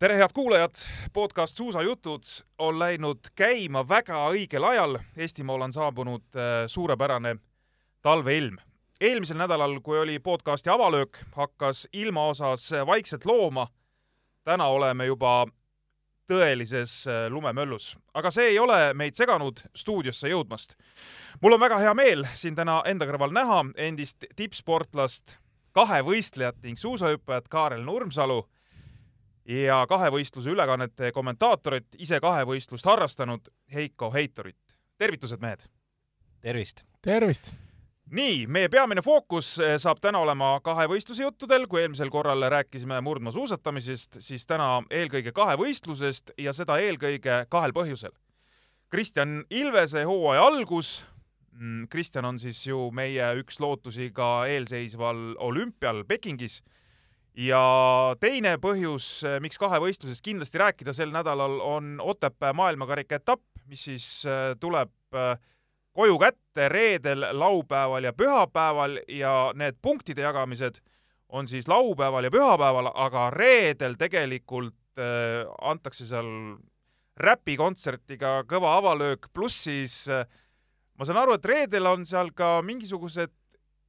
tere, head kuulajad! podcast Suusajutud on läinud käima väga õigel ajal. Eestimaal on saabunud äh, suurepärane talveilm. eelmisel nädalal, kui oli podcasti avalöök, hakkas ilma osas vaikselt looma. täna oleme juba tõelises äh, lumemöllus, aga see ei ole meid seganud stuudiosse jõudmast. mul on väga hea meel siin täna enda kõrval näha endist tippsportlast, kahevõistlejat ning suusahüppajat Kaarel Nurmsalu ja kahevõistluse ülekannete kommentaatorit, ise kahevõistlust harrastanud Heiko Heitorit. tervitused, mehed! tervist! tervist! nii, meie peamine fookus eh, saab täna olema kahevõistluse juttudel, kui eelmisel korral rääkisime murdmaasuusatamisest, siis täna eelkõige kahevõistlusest ja seda eelkõige kahel põhjusel. Kristjan Ilvese hooaja algus, mm, Kristjan on siis ju meie üks lootusi ka eelseisval olümpial Pekingis ja teine põhjus, eh, miks kahevõistlusest kindlasti rääkida sel nädalal, on Otepää maailmakarika etapp, mis siis eh, tuleb koju kätte reedel, laupäeval ja pühapäeval. Ja need punktide jagamised on siis laupäeval ja pühapäeval, aga reedel tegelikult antakse seal räpikontsertiga kõva avalöök, pluss siis ma saan aru, et reedel on seal ka mingisugused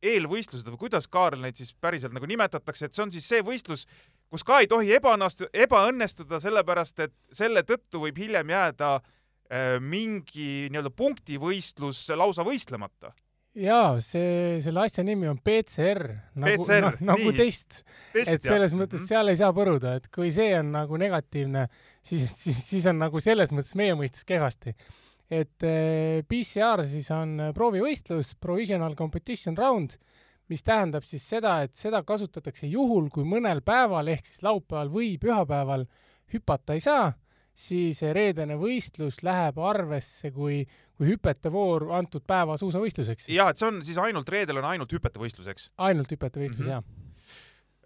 eelvõistlused või kuidas, Kaarel, neid siis päriselt nagu nimetatakse, et see on siis see võistlus, kus ka ei tohi ebaõnnestu-, ebaõnnestuda, sellepärast et selle tõttu võib hiljem jääda äh, mingi nii-öelda punktivõistlus lausa võistlemata. jaa, see, selle asja nimi on PCR, nagu, no, nagu test, test. et selles jah. mõttes -hmm. seal ei saa põruda, et kui see on nagu negatiivne, siis, siis, siis on nagu selles mõttes meie mõistes kehvasti. Et äh, PCR siis on proovivõistlus, provisional competition round, mis tähendab siis seda, et seda kasutatakse juhul, kui mõnel päeval ehk siis laupäeval või pühapäeval hüpata ei saa siis reedene võistlus läheb arvesse kui, kui hüpetevoor antud päeva suusavõistluseks. jah, et see on siis ainult, reedel on ainult hüpetevõistlus, eks? ainult hüpetevõistlus mm, -hmm.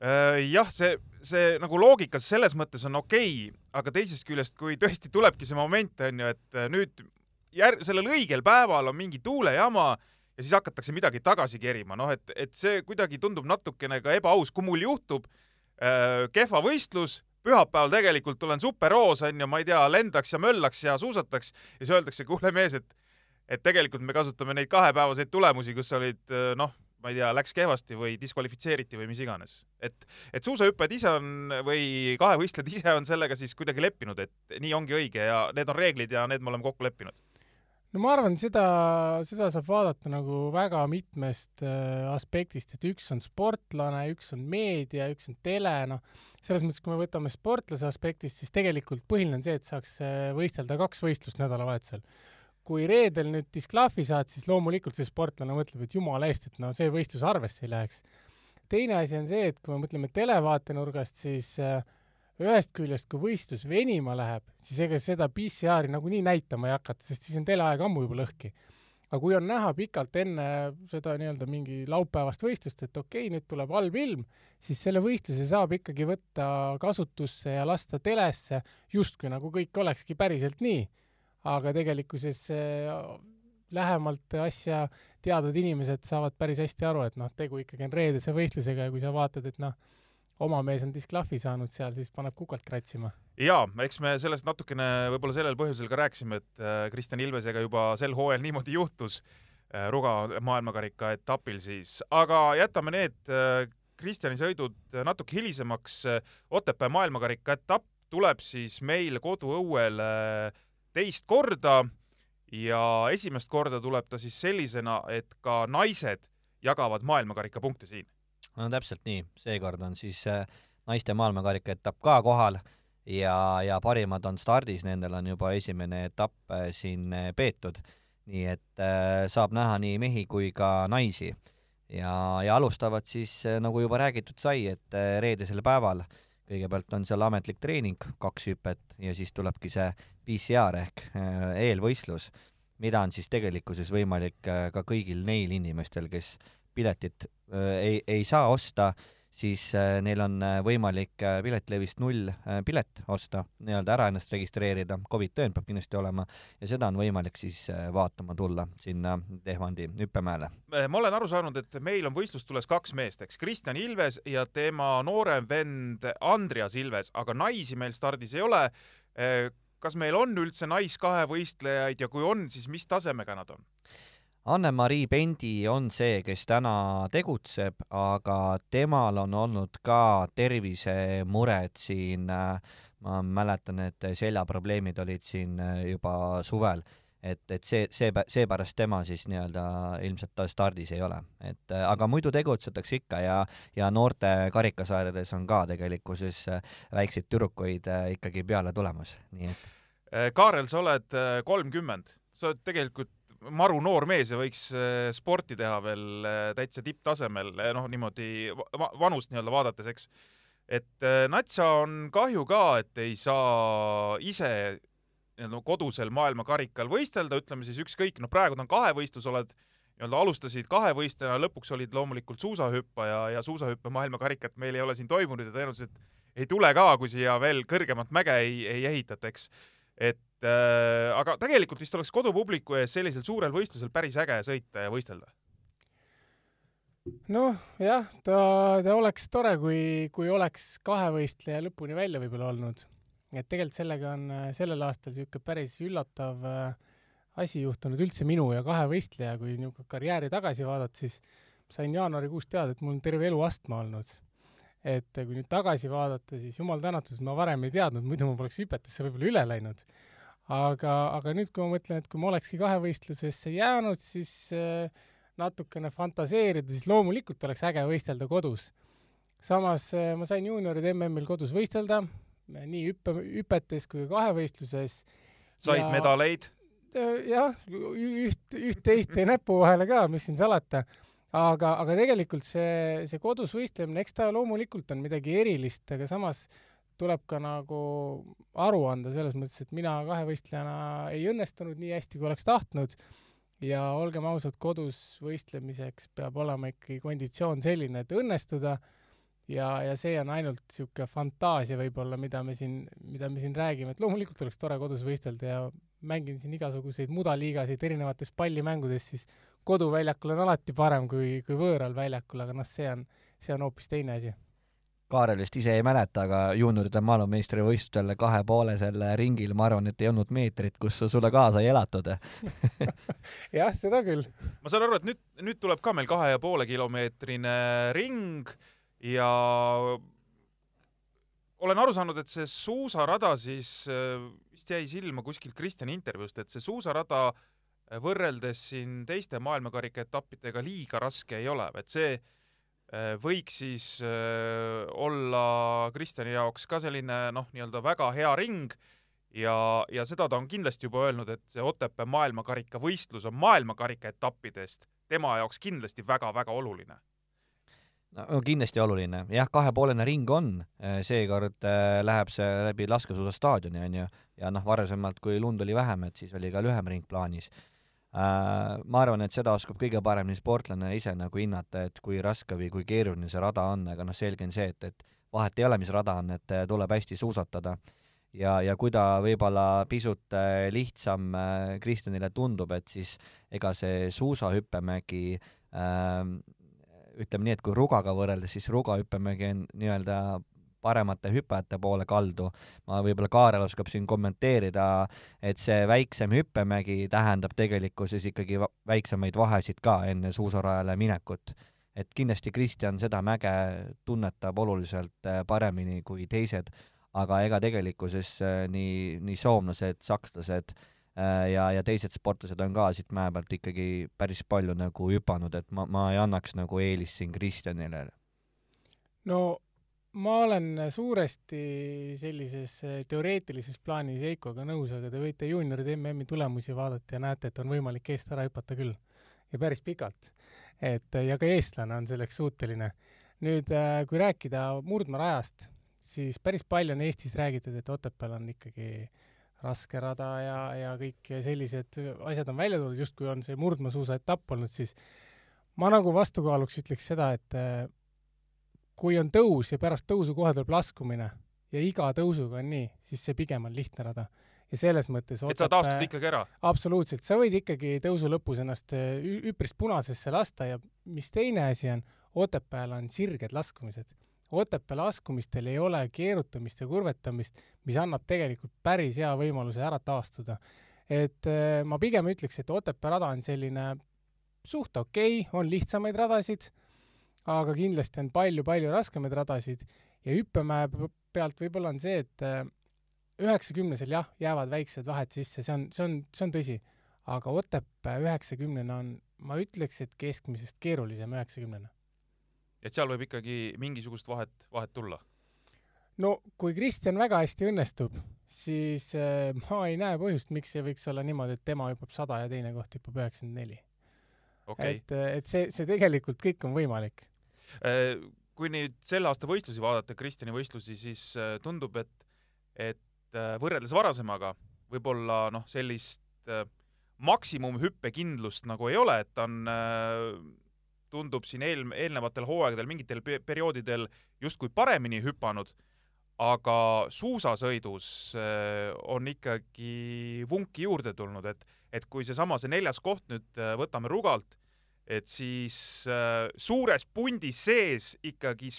jah. jah, see, see nagu loogikas selles mõttes on okei okay,, aga teisest küljest, kui tõesti tulebki see moment, on ju, et äh, nüüd jär-, sellel õigel päeval on mingi tuulejama ja siis hakatakse midagi tagasi kerima, noh et, et see kuidagi tundub natukene ka ebaaus, kui mul juhtub. Äh, kehva võistlus, pühapäeval tegelikult tulen superhoos, onju, ma ei tea, lendaks ja möllaks ja suusataks ja siis öeldakse, kuule mees, et et tegelikult me kasutame neid kahepäevaseid tulemusi, kus olid noh, ma ei tea, läks kehvasti või diskvalifitseeriti või mis iganes. et, et suusahüppajad ise on või kahevõistlejad ise on sellega siis kuidagi leppinud, et nii ongi õige ja need on reeglid ja need me oleme kokku leppinud no ma arvan, seda, seda saab vaadata nagu väga mitmest äh, aspektist, et üks on sportlane, üks on meedia, üks on tele, noh, selles mõttes, kui me võtame sportlase aspektist, siis tegelikult põhiline on see, et saaks äh, võistelda kaks võistlust nädalavahetusel. kui reedel nüüd disklahvi saad, siis loomulikult see sportlane mõtleb, et jumala eest, et no see võistlus arvesse ei läheks. teine asi on see, et kui me mõtleme televaatenurgast, siis äh, ühest küljest, kui võistlus venima läheb, siis ega seda PCR-i nagunii näitama ei hakata, sest siis on teleaeg ammu juba lõhki. aga kui on näha pikalt enne seda nii-öelda mingi laupäevast võistlust, et okei nüüd tuleb halb ilm, siis selle võistluse saab ikkagi võtta kasutusse ja lasta telesse, justkui nagu kõik olekski päriselt nii. aga tegelikkuses äh, lähemalt asja teadvad inimesed saavad päris hästi aru, et noh, tegu ikkagi on reedese võistlusega ja kui sa vaatad, et noh, oma mees on disklahvi saanud seal, siis paneb kukalt kratsima. jaa, eks me sellest natukene võib-olla sellel põhjusel ka rääkisime, et äh, Kristjan Ilvesega juba sel hooajal niimoodi juhtus äh, Ruga maailmakarika etapil siis, aga jätame need äh, Kristjani sõidud natuke hilisemaks. Otepää maailmakarika etapp tuleb siis meil koduõuel teist korda ja esimest korda tuleb ta siis sellisena, et ka naised jagavad maailmakarika punkte siin no täpselt nii, seekord on siis äh, naiste maailmakarika etapp ka kohal ja, ja parimad on stardis, nendel on juba esimene etapp äh, siin äh, peetud. nii et äh, saab näha nii mehi kui ka naisi. ja, ja alustavad siis, nagu juba räägitud sai, et reedesel päeval kõigepealt on seal ametlik treening, kaks hüpet, ja siis tulebki see PCR ehk eelvõistlus, mida on siis tegelikkuses võimalik ka kõigil neil inimestel, kes piletit äh, ei, ei saa osta, siis äh, neil on äh, võimalik Piletilevist null pilet osta, nii-öelda ära ennast registreerida, Covid tõend peab kindlasti olema ja seda on võimalik siis vaatama tulla sinna Tehvandi hüppemäele. ma olen aru saanud, et meil on võistlustules kaks meest, eks, Kristjan Ilves ja tema noorem vend Andreas Ilves, aga naisi meil stardis ei ole. kas meil on üldse naiskahevõistlejaid ja kui on, siis mis tasemega nad on? Anne-Marii Pendi on see, kes täna tegutseb, aga temal on olnud ka tervisemured siin, ma mäletan, et seljaprobleemid olid siin juba suvel, et, et see, see, seepärast tema siis nii-öelda ilmselt stardis ei ole, et aga muidu tegutsetakse ikka ja, ja noorte karikasarjades on ka tegelikkuses väikseid tüdrukuid ikkagi peale tulemas, nii et. Kaarel, sa oled kolmkümmend, sa oled tegelikult maru noor mees ja võiks äh, sporti teha veel äh, täitsa tipptasemel, äh, noh, niimoodi vanust nii-öelda vaadates, eks. et natsa on kahju ka, et ei saa ise nii-öelda kodusel maailmakarikal võistelda, ütleme siis ükskõik, noh, praegu ta on kahevõistlus, oled nii-öelda alustasid kahevõistlejana, lõpuks olid loomulikult suusahüppaja ja suusahüppe maailmakarikat meil ei ole siin toimunud ja tõenäoliselt ei tule ka, kui siia veel kõrgemat mäge ei, ei ehitata, eks. et äh, aga tegelikult vist oleks kodupubliku ees sellisel suurel võistlusel päris äge sõita ja võistelda. noh, jah, ta, ta oleks tore, kui, kui oleks kahevõistleja lõpuni välja võib-olla olnud. et tegelikult sellega on sellel aastal niisugune päris üllatav äh, asi juhtunud üldse minu ja kahevõistleja, kui niisugune karjääri tagasi vaadata, siis sain jaanuarikuus teada, et mul on terve elu astma olnud et kui nüüd tagasi vaadata, siis jumal tänatud, ma varem ei teadnud, muidu ma poleks hüpetesse võib-olla üle läinud aga, aga nüüd, kui ma mõtlen, et kui ma olekski kahevõistlusesse jäänud, siis äh, natukene fantaseerida, siis loomulikult oleks äge võistelda kodus. samas äh, ma sain juunioride MM-il kodus võistelda, nii hüppe, hüpetes kui ka kahevõistluses. said ja, medaleid? Äh, jah, üht, üht-teist jäi näpu vahele ka, mis siin salata aga, aga tegelikult see, see kodus võistlemine, eks ta loomulikult on midagi erilist, aga samas tuleb ka nagu aru anda selles mõttes, et mina kahevõistlejana ei õnnestunud nii hästi, kui oleks tahtnud. Ja olgem ausad, kodus võistlemiseks peab olema ikkagi konditsioon selline, et õnnestuda. Ja, ja see on ainult niisugune fantaasia võib-olla, mida me siin, mida me siin räägime, et loomulikult oleks tore kodus võistelda ja mängin siin igasuguseid mudaliigasid erinevates pallimängudes, siis koduväljakul on alati parem kui, kui võõral väljakul, aga noh, see on, see on hoopis teine asi Kaarel vist ise ei mäleta, aga juunioride maailmameistrivõistlustel kahe poole selle ringil, ma arvan, et ei olnud meetrit, kus sulle kaasa ei elatud jah, seda küll. ma saan aru, et nüüd, nüüd tuleb ka meil kahe ja poole kilomeetrine ring ja olen aru saanud, et see suusarada siis vist jäi silma kuskilt Kristjani intervjuust, et see suusarada võrreldes siin teiste maailmakarika etappidega liiga raske ei ole, et see võiks siis äh, olla Kristjani jaoks ka selline noh, nii-öelda väga hea ring ja, ja seda ta on kindlasti juba öelnud, et see Otepää maailmakarika võistlus on maailmakarika etappidest tema jaoks kindlasti väga-väga oluline. No kindlasti oluline, jah, kahepoolene ring on, äh, seekord läheb see läbi laskesuusastaadioni, on ju, ja noh, varasemalt, kui lund oli vähem, et siis oli ka lühem ring plaanis. Äh, ma arvan, et seda oskab kõige paremini sportlane ise nagu hinnata, et kui raske või kui keeruline see rada on, aga noh, selge on see, et, et vahet ei ole, mis rada on, et tuleb hästi suusatada. ja, ja kui ta võib-olla pisut äh, lihtsam äh, Kristjanile tundub, et siis ega see suusahüppemägi äh, ütleme nii, et kui rugaga võrreldes, siis rugahüppemägi on nii-öelda paremate hüppajate poole kaldu. ma võib-olla Kaarel oskab siin kommenteerida, et see väiksem hüppemägi tähendab tegelikkuses ikkagi väiksemaid vahesid ka enne suusarajale minekut. et kindlasti Kristjan seda mäge tunnetab oluliselt äh, paremini kui teised, aga ega tegelikkuses äh, nii, nii soomlased, sakslased äh, ja, ja teised sportlased on ka siit mäe pealt ikkagi päris palju nagu hüpanud, et ma, ma ei annaks nagu eelist siin Kristjanile. no ma olen suuresti sellises eh, teoreetilises plaanis Heikoga nõus, aga te võite juunioride MM-i tulemusi vaadata ja näete, et on võimalik eest ära hüpata küll. ja päris pikalt. et ja ka eestlane on selleks suuteline. nüüd, eh, kui rääkida murdmaarajast, siis päris palju on Eestis räägitud, et Otepääl on ikkagi raske rada ja, ja kõik sellised asjad on välja toodud, justkui on see murdmaasuusa etapp olnud, siis ma nagu vastukaaluks ütleks seda, et kui on tõus ja pärast tõusu kohe tuleb laskumine ja iga tõusuga on nii, siis see pigem on lihtne rada. ja selles mõttes et sa taastud ikkagi ära? absoluutselt, sa võid ikkagi tõusu lõpus ennast äh, üpris punasesse lasta ja mis teine asi on, Otepääl on sirged laskumised. Otepää laskumistel ei ole keerutamist ja kurvetamist, mis annab tegelikult päris hea võimaluse ära taastuda. et äh, ma pigem ütleks, et Otepää rada on selline suht okei okay,, on lihtsamaid radasid, aga kindlasti on palju-palju raskemaid radasid ja hüppemäe pealt võib-olla on see, et äh, üheksakümnesel jah, jäävad väiksed vahed sisse, see on, see on, see on tõsi. aga Otepää üheksakümnene on, ma ütleks, et keskmisest keerulisem üheksakümnene. et seal võib ikkagi mingisugust vahet, vahet tulla? no kui Kristjan väga hästi õnnestub, siis äh, ma ei näe põhjust, miks ei võiks olla niimoodi, et tema hüppab sada ja teine koht hüppab üheksakümmend neli. et, äh, et see, see tegelikult kõik on võimalik kui nüüd selle aasta võistlusi vaadata, Kristjani võistlusi, siis äh, tundub, et, et äh, võrreldes varasemaga võib-olla noh, sellist äh, maksimumhüppekindlust nagu ei ole, et ta on, tundub siin eel, eelnevatel hooaegadel mingitel perioodidel justkui paremini hüpanud, aga suusasõidus on ikkagi vunki juurde tulnud, et, et kui seesama, see neljas koht nüüd võtame Rugalt et siis äh, suures pundis sees ikkagi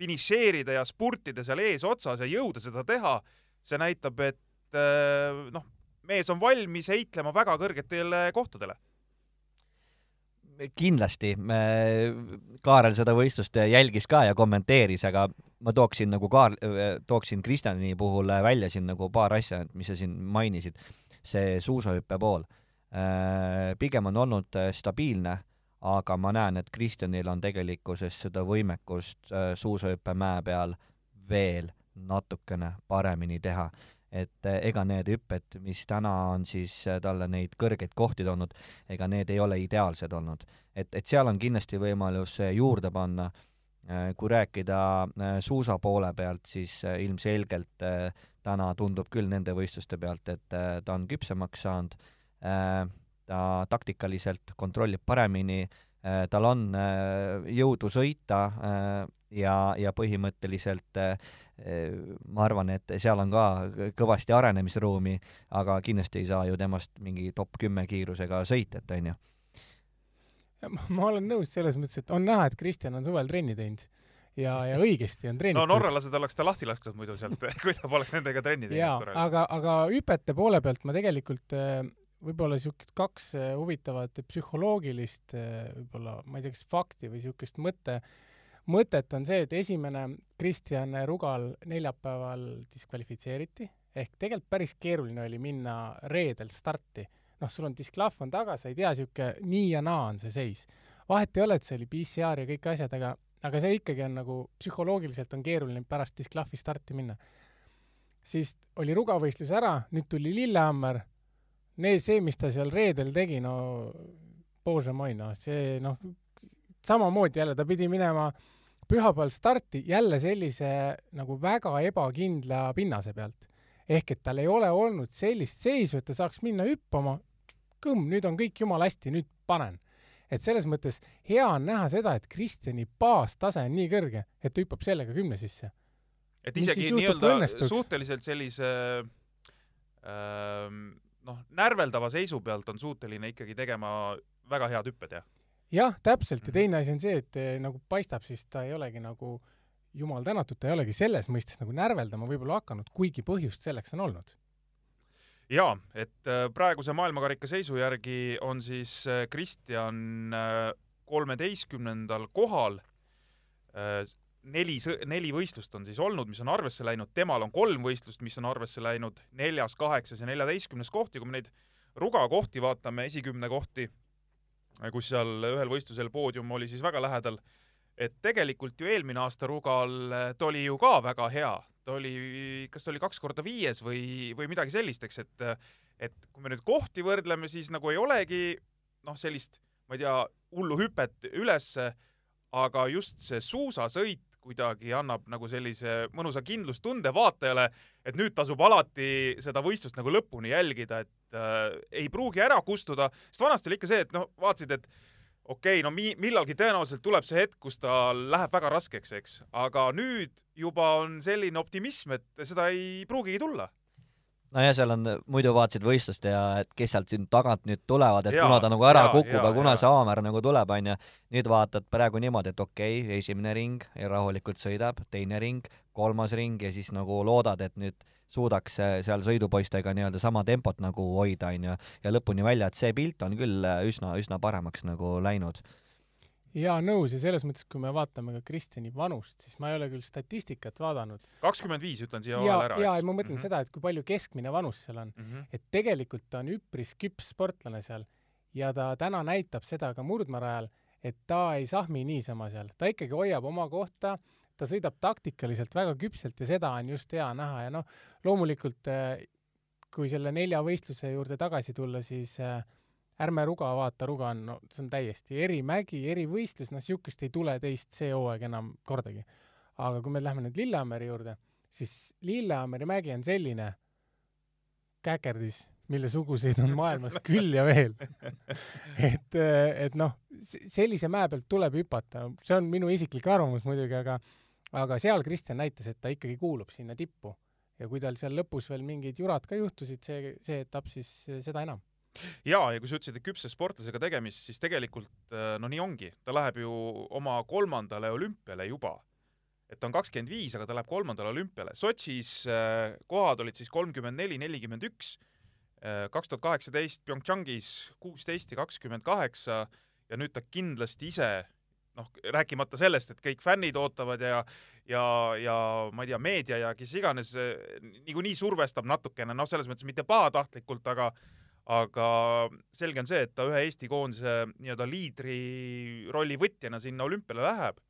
finišeerida ja spurtida seal eesotsas ja jõuda seda teha, see näitab, et äh, noh, mees on valmis heitlema väga kõrgetele kohtadele. Kindlasti, Kaarel seda võistlust jälgis ka ja kommenteeris, aga ma tooksin nagu Kaar-, tooksin Kristjani puhul välja siin nagu paar asja, mis sa siin mainisid, see suusahüppe pool Äh, pigem on olnud äh, stabiilne, aga ma näen, et Kristjanil on tegelikkuses seda võimekust äh, suusahüppe mäe peal veel natukene paremini teha. et ega need hüpped, mis täna on siis talle neid kõrgeid kohti toonud, ega need ei ole ideaalsed olnud. et, et seal on kindlasti võimalus juurde panna, kui rääkida suusa poole pealt, siis ilmselgelt täna tundub küll nende võistluste pealt, et ta on küpsemaks saanud Äh, ta taktikaliselt kontrollib paremini, äh, tal on äh, jõudu sõita ja, ja põhimõtteliselt ma arvan, et seal on ka kõvasti arenemisruumi, aga kindlasti ei saa ju temast mingi top kümme kiirusega sõitjat, on ju. ma olen nõus selles mõttes, et on näha, et Kristjan on suvel trenni teinud ja, ja õigesti on treenitud. no norralased oleks ta lahti lasknud muidu sealt, kui ta poleks nendega trenni teinud. aga, aga hüpete poole pealt ma tegelikult äh, võib-olla niisugust kaks äh, huvitavat psühholoogilist äh, võib-olla, ma ei tea, kas fakti või niisugust mõtte, mõtet on see, et esimene Kristjan Rugal neljapäeval diskvalifitseeriti, ehk tegelikult päris keeruline oli minna reedel starti. noh, sul on disklahv on taga, sa ei tea, niisugune nii ja naa on see seis. vahet ei ole, et see oli PCR ja kõik asjad, aga, aga see ikkagi on nagu psühholoogiliselt on keeruline pärast disklahvi starti minna. siis oli rugavõistlus ära, nüüd tuli Lillehammer see, mis ta seal reedel tegi, no bože moi, noh, see noh, samamoodi jälle ta pidi minema pühapäeval starti jälle sellise nagu väga ebakindla pinnase pealt. ehk et tal ei ole olnud sellist seisu, et ta saaks minna hüppama, kõmm, nüüd on kõik jumala hästi, nüüd panen. et selles mõttes hea on näha seda, et Kristjani baastase on nii kõrge, et ta hüppab sellega kümne sisse. et isegi nii-öelda suhteliselt sellise ähm, noh, närveldava seisu pealt on suuteline ikkagi tegema väga head hüpped, jah? jah, täpselt, ja mhm. teine asi on see, et eh, nagu paistab, siis ta ei olegi nagu jumal tänatud, ta ei olegi selles mõistes nagu närveldama võib-olla hakanud, kuigi põhjust selleks on olnud. jaa, et eh, praeguse maailmakarika seisu järgi on siis eh, Kristjan kolmeteistkümnendal kohal neli, neli võistlust on siis olnud, mis on arvesse läinud, temal on kolm võistlust, mis on arvesse läinud, neljas, kaheksas ja neljateistkümnes koht ja kui me neid ruga kohti vaatame, esikümne kohti, kus seal ühel võistlusel poodium oli siis väga lähedal, et tegelikult ju eelmine aasta Rugal ta oli ju ka väga hea, ta oli, kas ta oli kaks korda viies või, või midagi sellist, eks, et et kui me nüüd kohti võrdleme, siis nagu ei olegi noh, sellist, ma ei tea, hullu hüpet ülesse, aga just see suusasõit kuidagi annab nagu sellise mõnusa kindlustunde vaatajale, et nüüd tasub alati seda võistlust nagu lõpuni jälgida, et äh, ei pruugi ära kustuda, sest vanasti oli ikka see, et noh, vaatasid, et okei okay,, no mi-, millalgi tõenäoliselt tuleb see hetk, kus tal läheb väga raskeks, eks, aga nüüd juba on selline optimism, et seda ei pruugigi tulla nojah, seal on, muidu vaatasid võistlust ja et kes sealt siin tagant nüüd tulevad, et ja, kuna ta nagu ära ja, kukub ja kuna ja. see haamer nagu tuleb, onju. nüüd vaatad praegu niimoodi, et okei okay,, esimene ring ja rahulikult sõidab, teine ring, kolmas ring ja siis nagu loodad, et nüüd suudaks seal sõidupoistega nii-öelda sama tempot nagu hoida, onju, ja lõpuni välja, et see pilt on küll üsna, üsna paremaks nagu läinud jaa, nõus ja selles mõttes, kui me vaatame ka Kristjani vanust, siis ma ei ole küll statistikat vaadanud. kakskümmend viis ütlen siia vahele ära. jaa, ma mõtlen mm -hmm. seda, et kui palju keskmine vanus seal on mm. -hmm. et tegelikult ta on üpris küps sportlane seal ja ta täna näitab seda ka murdmaarajal, et ta ei sahmi niisama seal, ta ikkagi hoiab oma kohta, ta sõidab taktikaliselt väga küpselt ja seda on just hea näha ja noh, loomulikult eh, kui selle nelja võistluse juurde tagasi tulla, siis äh, ärme Ruga vaata, Ruga on, no see on täiesti eri mägi, eri võistlus, noh, niisugust ei tule teist see hooaeg enam kordagi. aga kui me lähme nüüd Lillehammeri juurde, siis Lillehammeri mägi on selline käkerdis, mille suguseid on maailmas küll ja veel. et, et noh, sellise mäe pealt tuleb hüpata, see on minu isiklik arvamus muidugi, aga aga seal Kristjan näitas, et ta ikkagi kuulub sinna tippu. ja kui tal seal lõpus veel mingid jurad ka juhtusid, see, see etapp, siis seda enam jaa, ja kui sa ütlesid, et küpse sportlasega tegemist, siis tegelikult äh, no nii ongi, ta läheb ju oma kolmandale olümpiale juba. et ta on kakskümmend viis, aga ta läheb kolmandale olümpiale. Sotšis äh, kohad olid siis kolmkümmend neli, nelikümmend üks, äh, kaks tuhat kaheksateist PyeongChangis kuusteist ja kakskümmend kaheksa ja nüüd ta kindlasti ise noh, rääkimata sellest, et kõik fännid ootavad ja ja, ja ma ei tea, meedia ja kes iganes niikuinii survestab natukene, noh, selles mõttes mitte pahatahtlikult, aga aga selge on see, et ta ühe Eesti koondise nii-öelda liidri rolli võtjana sinna olümpiale läheb,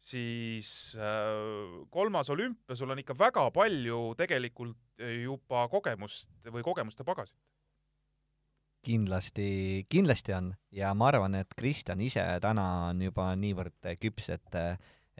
siis äh, kolmas olümpia, sul on ikka väga palju tegelikult juba kogemust või kogemuste pagasit. kindlasti, kindlasti on ja ma arvan, et Kristjan ise täna on juba niivõrd küps, et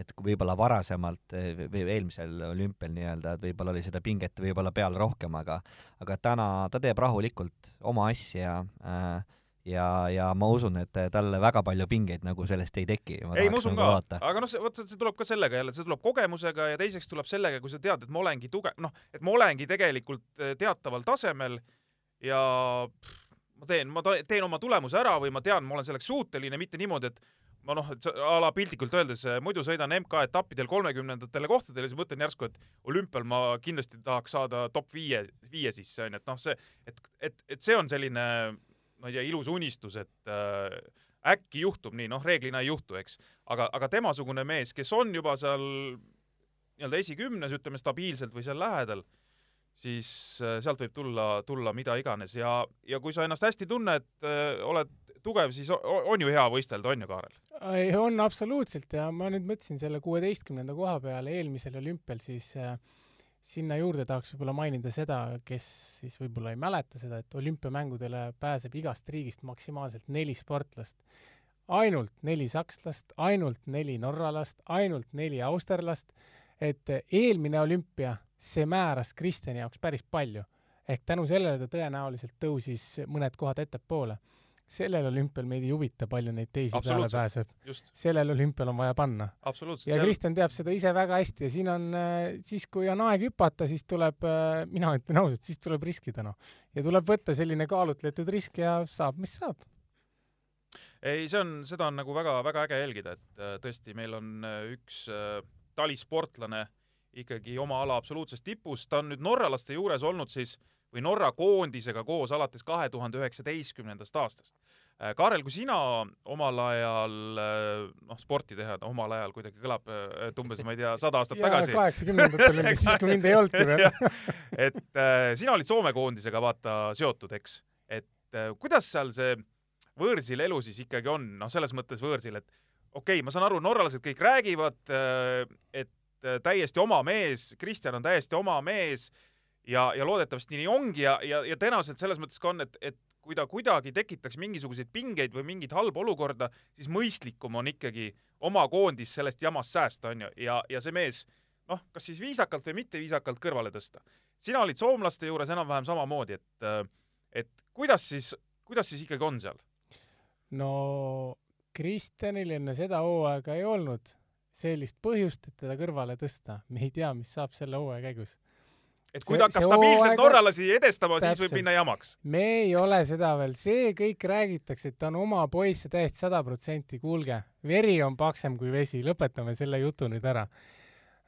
et kui võib-olla varasemalt eh, või eelmisel olümpial nii-öelda, et võib-olla oli seda pinget võib-olla peal rohkem, aga aga täna ta teeb rahulikult oma asja äh, ja, ja ma usun, et talle väga palju pingeid nagu sellest ei teki. ei, ma usun nagu ka, aga noh, see, vot see tuleb ka sellega jälle, see tuleb kogemusega ja teiseks tuleb sellega, kui sa tead, et ma olengi tugev, noh, et ma olengi tegelikult eh, teataval tasemel ja pff, ma teen, ma teen oma tulemuse ära või ma tean, ma olen selleks suuteline, mitte niimoodi, et ma noh, et a la piltlikult öeldes, muidu sõidan MK-etappidel kolmekümnendatele kohtadele, siis mõtlen järsku, et olümpial ma kindlasti tahaks saada top viie, viie sisse, onju, et noh, see, et, et, et see on selline, ma ei tea, ilus unistus, et äh, äkki juhtub nii, noh, reeglina ei juhtu, eks. aga, aga temasugune mees, kes on juba seal nii-öelda esikümnes, ütleme stabiilselt või seal lähedal, siis äh, sealt võib tulla, tulla mida iganes ja, ja kui sa ennast hästi tunned, äh, oled tugev, siis on ju hea võistelda, on ju, Kaarel? on absoluutselt ja ma nüüd mõtlesin selle kuueteistkümnenda koha peale eelmisel olümpial, siis äh, sinna juurde tahaks võib-olla mainida seda, kes siis võib-olla ei mäleta seda, et olümpiamängudele pääseb igast riigist maksimaalselt neli sportlast. ainult neli sakslast, ainult neli norralast, ainult neli austerlast, et eelmine olümpia, see määras Kristjani jaoks päris palju. ehk tänu sellele ta tõenäoliselt tõusis mõned kohad ettepoole sellel olümpial meid ei huvita, palju neid teisi peale pääseb. sellel olümpial on vaja panna. ja Kristjan teab seda ise väga hästi ja siin on, äh, siis kui on aeg hüpata, siis tuleb, äh, mina ütlen ausalt, siis tuleb riskida, noh. ja tuleb võtta selline kaalutletud risk ja saab, mis saab. ei, see on, seda on nagu väga-väga äge jälgida, et äh, tõesti, meil on üks talisportlane ikkagi oma ala absoluutses tipus, ta on nüüd norralaste juures olnud siis äh, või Norra koondisega koos alates kahe tuhande üheksateistkümnendast aastast. Äh, Kaarel, kui sina omal ajal äh, noh, sporti teha, omal ajal kuidagi kõlab, et äh, umbes ma ei tea, sada aastat tagasi. kaheksakümnendatel oli siis, kui mind ei olnudki veel. et äh, sina olid Soome koondisega vaata seotud, eks, et äh, kuidas seal see võõrsil elu siis ikkagi on, noh, selles mõttes võõrsil, et okei okay,, ma saan aru, norralased kõik räägivad, et täiesti oma mees, Kristjan on täiesti oma mees ja, ja loodetavasti nii ongi ja, ja, ja tõenäoliselt selles mõttes ka on, et, et kui ta kuidagi tekitaks mingisuguseid pingeid või mingit halba olukorda, siis mõistlikum on ikkagi oma koondis sellest jamast säästa, onju, ja, ja see mees noh, kas siis viisakalt või mitte viisakalt kõrvale tõsta. sina olid soomlaste juures enam-vähem samamoodi, et, et kuidas siis, kuidas siis ikkagi on seal? no Kristjanil enne seda hooaega ei olnud sellist põhjust, et teda kõrvale tõsta. me ei tea, mis saab selle hooaja käigus. Et kui ta hakkab stabiilselt norralasi edestama, siis võib minna jamaks. me ei ole seda veel, see kõik räägitakse, et ta on oma poiss ja täiesti sada protsenti, kuulge, veri on paksem kui vesi, lõpetame selle jutu nüüd ära.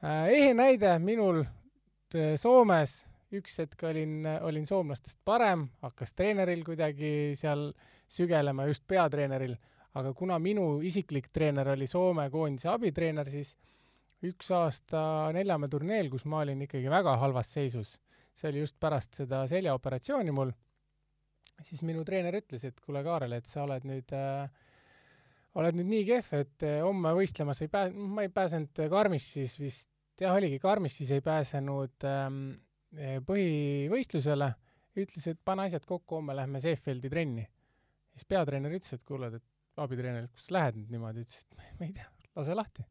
Äh, ehe näide minul äh, Soomes, üks hetk olin, olin soomlastest parem, hakkas treeneril kuidagi seal sügelema, just peatreeneril, aga kuna minu isiklik treener oli Soome koondise abitreener, siis üks aasta Neljamäe turneel, kus ma olin ikkagi väga halvas seisus, see oli just pärast seda seljaoperatsiooni mul, siis minu treener ütles, et kuule, Kaarel, et sa oled nüüd äh, oled nüüd nii kehv, et äh, homme võistlemas ei pääse, ma ei pääsenud Karmissis vist, jah, oligi Karmissis ei pääsenud ähm, põhivõistlusele, ütles, et pane asjad kokku, homme lähme Seefeldi trenni. siis peatreener ütles, et kuule, et abitreener, kus sa lähed nüüd niimoodi, ütles, et ma ei tea, lase lahti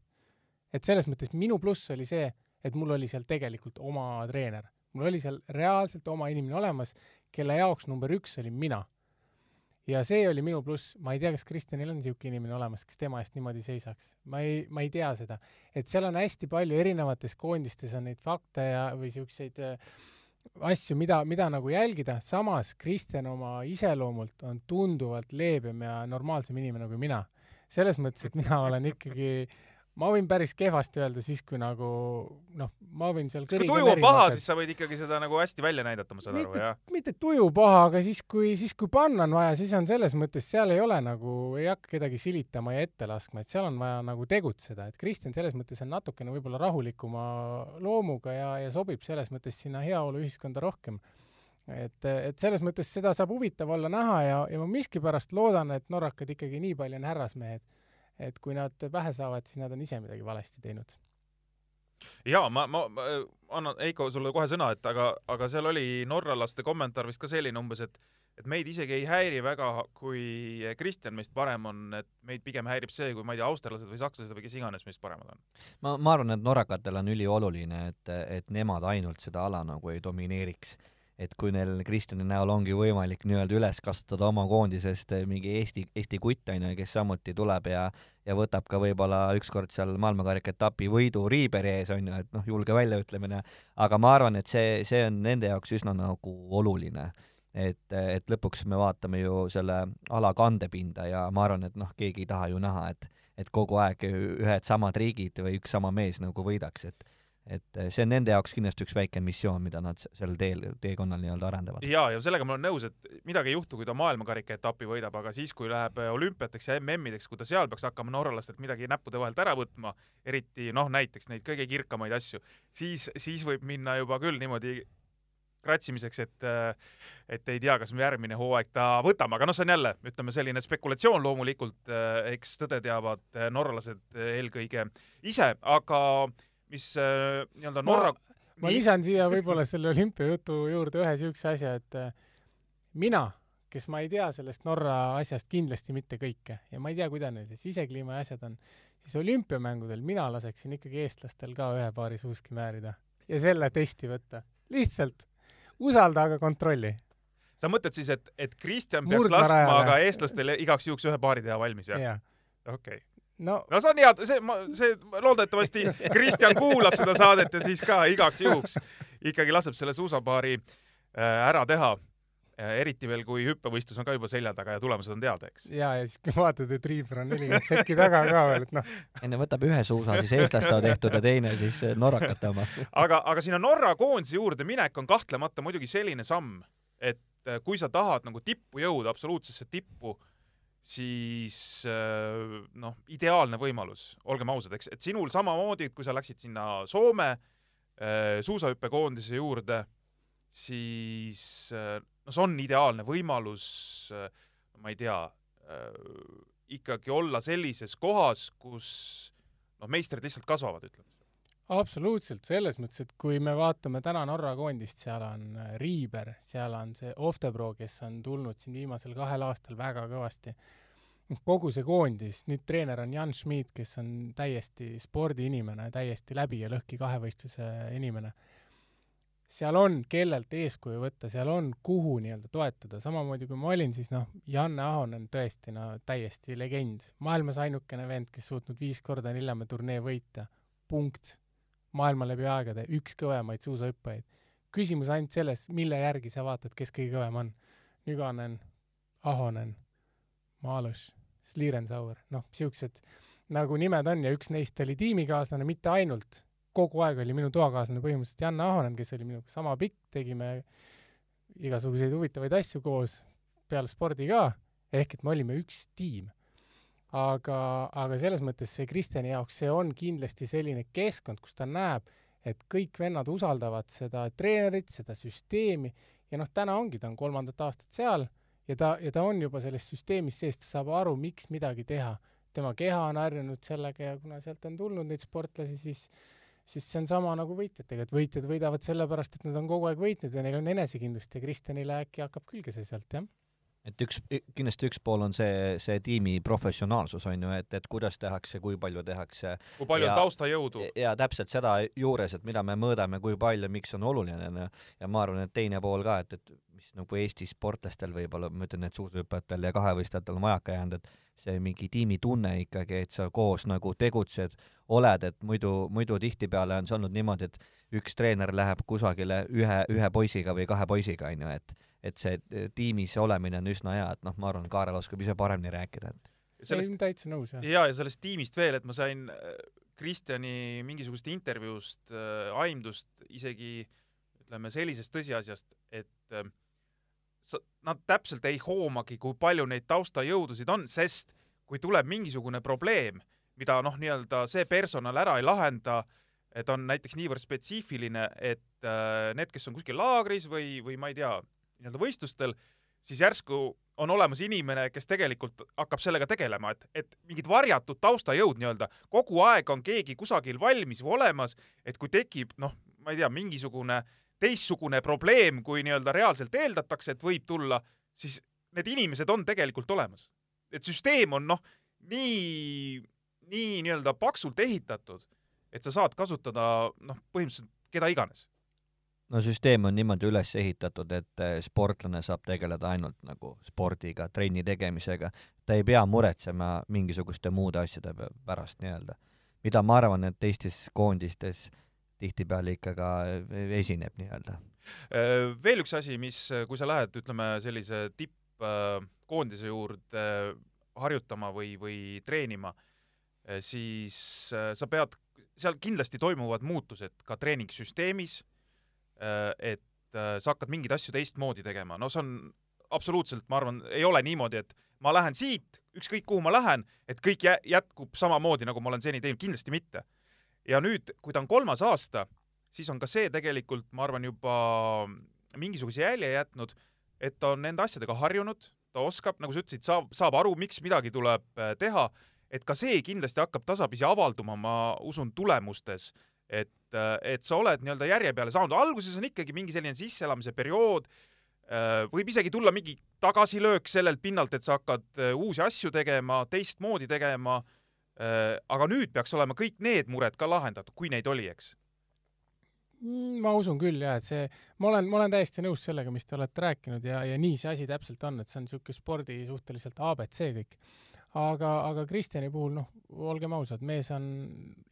et selles mõttes minu pluss oli see, et mul oli seal tegelikult oma treener. mul oli seal reaalselt oma inimene olemas, kelle jaoks number üks olin mina. ja see oli minu pluss, ma ei tea, kas Kristjanil on niisugune inimene olemas, kes tema eest niimoodi seisaks. ma ei, ma ei tea seda. et seal on hästi palju erinevates koondistes on neid fakte ja, või niisuguseid äh, asju, mida, mida nagu jälgida, samas Kristjan oma iseloomult on tunduvalt leebem ja normaalsem inimene kui mina. selles mõttes, et mina olen ikkagi ma võin päris kehvasti öelda siis, kui nagu noh, ma võin seal kui tuju on paha, siis sa võid ikkagi seda nagu hästi välja näidata, ma saan mitte, aru, jah? mitte tuju paha, aga siis, kui, siis kui panna on vaja, siis on selles mõttes, seal ei ole nagu, ei hakka kedagi silitama ja ette laskma, et seal on vaja nagu tegutseda, et Kristjan selles mõttes on natukene võib-olla rahulikuma loomuga ja, ja sobib selles mõttes sinna heaoluühiskonda rohkem. Et, et selles mõttes seda saab huvitav olla näha ja, ja ma miskipärast loodan, et norrakad ikkagi nii palju on härrasmehed et kui nad pähe saavad, siis nad on ise midagi valesti teinud. jaa, ma, ma, ma annan, Heiko, sulle kohe sõna, et aga, aga seal oli norralaste kommentaar vist ka selline umbes, et et meid isegi ei häiri väga, kui Kristjan meist parem on, et meid pigem häirib see, kui ma ei tea, austerlased või sakslased või kes iganes meist paremad on. ma, ma arvan, et norrakatel on ülioluline, et, et nemad ainult seda ala nagu ei domineeriks et kui neil Kristjani näol ongi võimalik nii-öelda üles kasvatada oma koondisest mingi Eesti, Eesti kutt, on ju, kes samuti tuleb ja ja võtab ka võib-olla ükskord seal maailmakarika etapi võidu Riiberi ees, on ju, et noh, julge väljaütlemine, aga ma arvan, et see, see on nende jaoks üsna nagu oluline. et, et lõpuks me vaatame ju selle ala kandepinda ja ma arvan, et noh, keegi ei taha ju näha, et et kogu aeg ühed samad riigid või üks sama mees nagu võidaks, et et eh, see on nende jaoks kindlasti üks väike missioon, mida nad sel teel, teekonnal nii-öelda arendavad. jaa, ja sellega ma olen nõus, et midagi ei juhtu, kui ta maailmakarika etapi võidab, aga siis, kui läheb eh, olümpiateks ja MM-ideks, kui ta seal peaks hakkama norralastelt midagi näppude vahelt ära võtma, eriti noh, näiteks neid kõige kirkamaid asju, siis, siis võib minna juba küll niimoodi kratsimiseks, et eh, et ei tea, kas me järgmine hooaeg ta võtame, aga noh, see on jälle, ütleme, selline spekulatsioon loomulikult, eks tõde teavad norralased eelkõige ise, aga mis äh, nii-öelda Norra ma nii... lisan siia võib-olla selle olümpiajutu juurde ühe niisuguse asja, et äh, mina, kes ma ei tea sellest Norra asjast kindlasti mitte kõike ja ma ei tea, kuidas neil see sisekliima ja asjad on, siis olümpiamängudel mina laseksin ikkagi eestlastel ka ühe paari suuski määrida ja selle testi võtta. lihtsalt usalda, aga kontrolli. sa mõtled siis, et, et Kristjan peaks Murdma laskma, aga eestlastel igaks juhuks ühe paari teha valmis, jah ja.? okei okay no, no see on hea, see, ma, see loodetavasti Kristjan kuulab seda saadet ja siis ka igaks juhuks ikkagi laseb selle suusapaari äh, ära teha äh,. eriti veel, kui hüppevõistlus on ka juba selja taga ja tulemused on teada, eks. ja, ja siis kui vaatad, et Riiber on nelikümmend sekki taga ka veel, et noh. enne võtab ühe suusa siis eestlaste tehtud ja teine siis norrakate oma. aga, aga sinna Norra koondise juurde minek on kahtlemata muidugi selline samm, et äh, kui sa tahad nagu tippu jõuda, absoluutsesse tippu siis äh, noh, ideaalne võimalus, olgem ausad, eks, et sinul samamoodi, kui sa läksid sinna Soome äh, suusahüppekoondise juurde, siis äh, no see on ideaalne võimalus, ma ei tea, ikkagi olla sellises kohas, kus noh, meistrid lihtsalt kasvavad, ütleme absoluutselt, selles mõttes, et kui me vaatame täna Norra koondist, seal on äh, Riiber, seal on see Oftebro, kes on tulnud siin viimasel kahel aastal väga kõvasti. kogu see koondis, nüüd treener on Jan Schmid, kes on täiesti spordiinimene, täiesti läbi ja lõhki kahevõistluse inimene. seal on, kellelt eeskuju võtta, seal on, kuhu nii-öelda toetuda, samamoodi kui ma olin, siis noh, Janne Ahonen tõesti no täiesti legend, maailmas ainukene vend, kes suutnud viis korda Lillemäe turnee võita, punkt. Maailma läbi aegade üks kõvemaid suusahüppajaid. küsimus ainult selles, mille järgi sa vaatad, kes kõige kõvem on. Nüganen, Ahonen, Malõš, Slirensauer, noh, siuksed nagu nimed on ja üks neist oli tiimikaaslane, mitte ainult kogu aeg oli minu toakaaslane põhimõtteliselt Janne Ahonen, kes oli minuga sama pikk, tegime igasuguseid huvitavaid asju koos, peale spordi ka, ehk et me olime üks tiim. Aga, aga selles mõttes see Kristjani jaoks, see on kindlasti selline keskkond, kus ta näeb, et kõik vennad usaldavad seda treenerit, seda süsteemi ja noh, täna ongi, ta on kolmandat aastat seal ja ta, ja ta on juba selles süsteemis sees, ta saab aru, miks midagi teha. tema keha on harjunud sellega ja kuna sealt on tulnud neid sportlasi, siis siis see on sama nagu võitjatega, et võitjad võidavad sellepärast, et nad on kogu aeg võitnud ja neil on enesekindlust ja Kristjanile äkki hakkab külge see sealt, jah et üks, kindlasti üks pool on see, see tiimi professionaalsus, on ju, et, et kuidas tehakse, kui palju tehakse. kui palju ja, on taustajõudu. ja täpselt seda juures, et mida me mõõdame, kui palju, miks on oluline, on ju. ja ma arvan, et teine pool ka, et, et mis nagu Eesti sportlastel võib-olla, ma ütlen, et suusahüppajatel ja kahevõistlejatel on vajaka jäänud, et see mingi tiimitunne ikkagi, et sa koos nagu tegutsed, oled, et muidu, muidu tihtipeale on see olnud niimoodi, et üks treener läheb kusagile ühe, ühe poisiga või kahe poisiga, on ju, et et see eh, tiimis olemine on üsna hea, et noh, ma arvan, Kaarel oskab ise paremini rääkida, et sellest, täitsa nõus, jah. jaa, ja sellest tiimist veel, et ma sain äh, Kristjani mingisugust intervjuust äh, aimdust isegi ütleme sellisest tõsiasjast, et äh, nad täpselt ei hoomagi, kui palju neid taustajõudusid on, sest kui tuleb mingisugune probleem, mida noh, nii-öelda see personal ära ei lahenda, et on näiteks niivõrd spetsiifiline, et äh, need, kes on kuskil laagris või, või ma ei tea, nii-öelda võistlustel, siis järsku on olemas inimene, kes tegelikult hakkab sellega tegelema, et, et mingid varjatud taustajõud nii-öelda, kogu aeg on keegi kusagil valmis või olemas, et kui tekib noh, ma ei tea, mingisugune äh, teistsugune probleem, kui nii-öelda reaalselt eeldatakse, et võib tulla, siis need inimesed on tegelikult olemas. et süsteem on noh, nii, nii nii-öelda paksult ehitatud, et sa saad kasutada noh, põhimõtteliselt keda iganes. no süsteem on niimoodi üles ehitatud, et eh, sportlane saab tegeleda ainult nagu spordiga, trenni tegemisega, ta ei pea muretsema mingisuguste muude asjade pärast nii-öelda. mida ma arvan, et teistes koondistes äh, tihtipeale ikka ka esineb nii-öelda. Äh, veel üks asi, mis, kui sa lähed, ütleme, sellise tippkoondise juurde harjutama või, või treenima, äh, siis äh, sa pead, seal kindlasti toimuvad muutused ka treeningsüsteemis, et sa hakkad mingeid asju teistmoodi tegema, no see on absoluutselt, ma arvan, ei ole niimoodi, et ma lähen siit, ükskõik kuhu ma lähen, et kõik jätkub samamoodi, nagu ma olen seni teinud, kindlasti mitte ja nüüd, kui ta on kolmas aasta, siis on ka see tegelikult, ma arvan, juba mingisuguse jälje jätnud, et ta on nende asjadega harjunud, ta oskab, nagu sa ütlesid, saab, saab aru, miks midagi tuleb äh, teha, et ka see kindlasti hakkab tasapisi avalduma, ma usun, tulemustes, et, äh, et sa oled nii-öelda järje peale saanud, alguses on ikkagi mingi selline sisseelamise periood, äh, võib isegi tulla mingi tagasilöök sellelt pinnalt, et sa hakkad uusi asju tegema, teistmoodi tegema aga nüüd peaks olema kõik need mured ka lahendatud, kui neid oli, eks? Mm, ma usun küll jah, et see, ma olen, ma olen täiesti nõus sellega, mis te olete rääkinud ja, ja nii see asi täpselt on, et see on niisugune spordi suhteliselt abc kõik. aga, aga Kristjani puhul noh, olgem ausad, mees on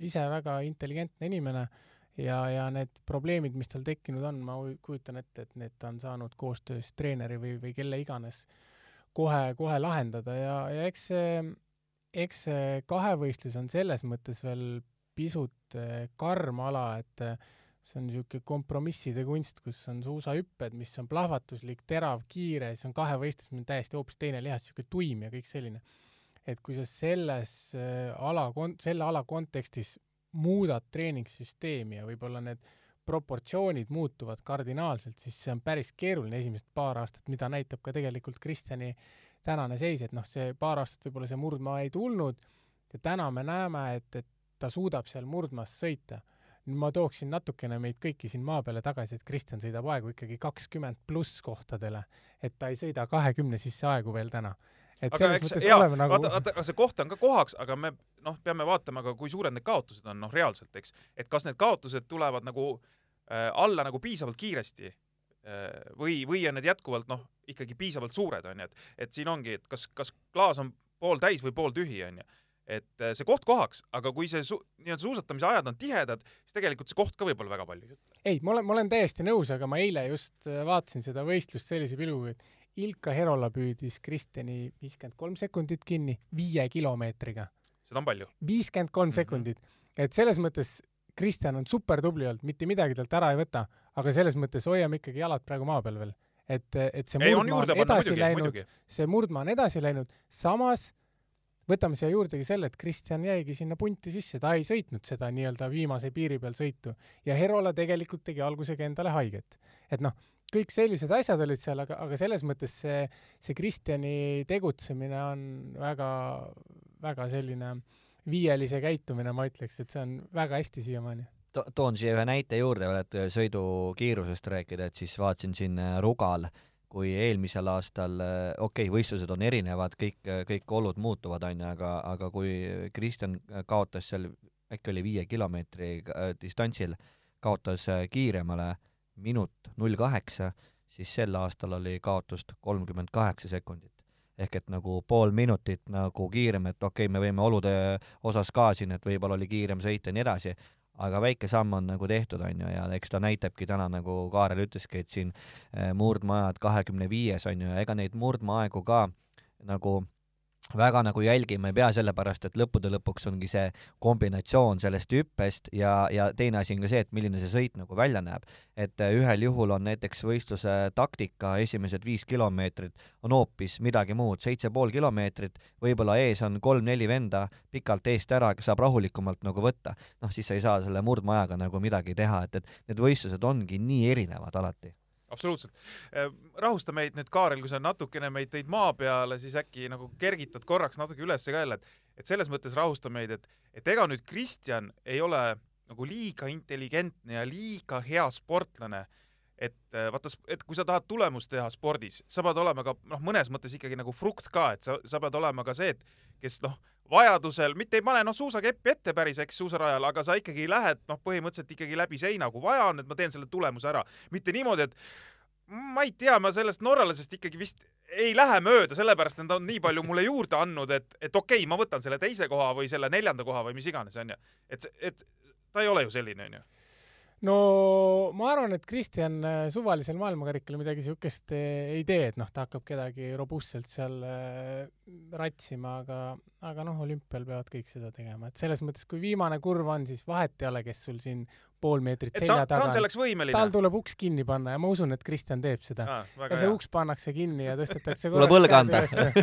ise väga intelligentne inimene ja, ja need probleemid, mis tal tekkinud on, ma kujutan ette, et need ta on saanud koostöös treeneri või, või kelle iganes kohe, kohe lahendada ja, ja eks see eks see kahevõistlus on selles mõttes veel pisut eh, karm ala, et eh, see on niisugune kompromisside kunst, kus on suusahüpped, mis on plahvatuslik, terav, kiire, siis on kahevõistlus, mis on täiesti hoopis teine lihas, niisugune tuim ja kõik selline. et kui sa selles eh, ala, selle ala kontekstis muudad treeningsüsteemi ja võib-olla need proportsioonid muutuvad kardinaalselt, siis see on päris keeruline esimesed paar aastat, mida näitab ka tegelikult Kristjani äh, tänane seis, et noh, see paar aastat võib-olla see murdmaa ei tulnud ja täna me näeme, et, et ta suudab seal murdmaas sõita. ma tooksin natukene meid kõiki siin maa peale tagasi, et Kristjan sõidab aegu ikkagi kakskümmend pluss kohtadele, et ta ei sõida kahekümne sisse aegu veel täna et aga eks, jaa, nagu... vaata, vaata, aga see koht on ka kohaks, aga me noh, peame vaatama ka, kui suured need kaotused on, noh, reaalselt, eks. et kas need kaotused tulevad nagu äh, alla nagu piisavalt kiiresti või, või on need jätkuvalt noh, ikkagi piisavalt suured onju, et, et siin ongi, et kas, kas klaas on pooltäis või pooltühi onju. et äh, see koht kohaks, aga kui see su-, nii-öelda suusatamise ajad on tihedad, siis tegelikult see koht ka võib olla väga palju ei ütle. ei, ma olen, ma olen täiesti nõus, aga ma eile just äh, vaatasin seda võistlust sellise pilguga, et Ilka Herola püüdis Kristjani viiskümmend kolm sekundit kinni viie kilomeetriga. seda on palju. viiskümmend kolm Mhm. sekundit. et selles mõttes Kristjan on super tubli olnud, mitte midagi talt ära ei võta, aga selles mõttes hoiame ikkagi jalad praegu maa peal veel. et, et see on murdmaa on panna edasi muidugi, läinud, see murdmaa on edasi läinud, samas võtame siia juurdegi selle, et Kristjan jäigi sinna punti sisse, ta ei sõitnud seda nii-öelda viimase piiri peal sõitu ja Herola tegelikult tegi algusega endale haiget. et noh, kõik sellised asjad olid seal, aga, aga selles mõttes see, see Kristjani tegutsemine on väga, väga selline viielise käitumine, ma ütleks, et see on väga hästi siiamaani. to-, toon siia ühe näite juurde veel, et sõidukiirusest rääkida, et siis vaatasin siin äh, Rugal, kui eelmisel aastal, okei okay,, võistlused on erinevad, kõik, kõik olud muutuvad, onju, aga, aga kui Kristjan kaotas seal, äkki oli viie kilomeetri äh, distantsil, kaotas äh, kiiremale minut null kaheksa, siis sel aastal oli kaotust kolmkümmend kaheksa sekundit ehk et nagu pool minutit nagu kiirem, et okei okay,, me võime olude osas ka siin, et võib-olla oli kiirem sõit ja nii edasi, aga väike samm on nagu tehtud, on ju, ja eks ta näitabki täna, nagu Kaarel ütleski, et siin eh, murdmaajad kahekümne viies on ju, ega neid murdmaaegu ka nagu väga nagu jälgima ei pea, sellepärast et lõppude lõpuks ongi see kombinatsioon sellest hüppest ja, ja teine asi on ka see, et milline see sõit nagu välja näeb. et eh, ühel juhul on näiteks võistluse taktika, esimesed viis kilomeetrit on hoopis midagi muud, seitse pool kilomeetrit, võib-olla ees on kolm-neli venda pikalt eest ära, kes saab rahulikumalt nagu võtta, noh siis sa ei saa selle murdmaajaga nagu midagi teha, et, et need võistlused ongi nii erinevad alati. absoluutselt. rahusta meid nüüd, Kaarel, kui sa natukene meid tõid maa peale, siis äkki nagu kergitad korraks natuke üles ka jälle, et et selles mõttes rahusta meid, et et ega nüüd Kristjan ei ole nagu liiga intelligentne ja liiga hea sportlane, et äh, vaata, et kui sa tahad tulemust teha spordis, sa pead olema ka noh, mõnes mõttes ikkagi nagu frukt ka, et sa, sa pead olema ka see, et kes noh, vajadusel mitte ei pane noh, suusakeppi ette päris, eks suusarajal, aga sa ikkagi lähed noh, põhimõtteliselt ikkagi läbi seina, kui vaja on, et ma teen selle tulemuse ära, mitte niimoodi, et ma ei tea, ma sellest norralasest ikkagi vist ei lähe mööda, sellepärast et ta on nii palju mulle juurde andnud, et, et okei okay,, ma võtan selle teise koha või selle neljanda koha või mis iganes, onju. et, et ta ei ole ju selline, onju. No ma arvan, et Kristjan äh, suvalisel maailmakarikal midagi siukest äh, ei tee, et noh, ta hakkab kedagi robustselt seal äh, ratsima, aga, aga noh, olümpial peavad kõik seda tegema, et selles mõttes, kui viimane kurv on, siis vahet ei ole, kes sul siin pool meetrit et ta, selja ta taga on on. selleks võimeline tal. tuleb uks kinni panna ja ma usun, et Kristjan teeb seda. Ah, ja see hea. uks pannakse kinni ja tõstetakse Tuleb õlg anda.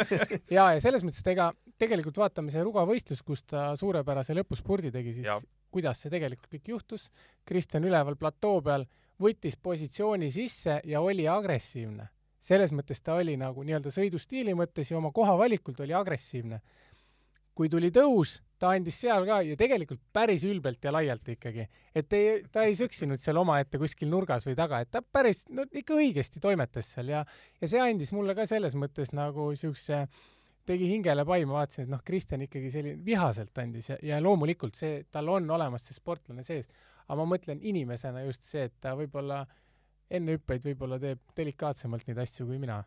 ja, ja selles mõttes, et ega tegelikult vaatame see Ruga võistlus, kus ta suurepärase lõpuspurdi tegi, siis ja. Kuidas see tegelikult kõik juhtus. Kristjan üleval platoo peal võttis positsiooni sisse ja oli agressiivne. selles mõttes ta oli nagu nii-öelda sõidustiili mõttes ja oma koha valikult oli agressiivne. kui tuli tõus, ta andis seal ka ja tegelikult päris ülbelt ja laialt ikkagi, et ei, ta ei söksinud seal omaette kuskil nurgas või taga, et ta päris no ikka õigesti toimetas seal ja ja see andis mulle ka selles mõttes nagu siukse tegi hingele pai, ma vaatasin, et noh, Kristjan ikkagi selline vihaselt andis ja, ja loomulikult see, tal on olemas see sportlane sees, aga ma mõtlen inimesena just see, et ta võib-olla enne hüppeid võib-olla teeb delikaatsemalt neid asju kui mina.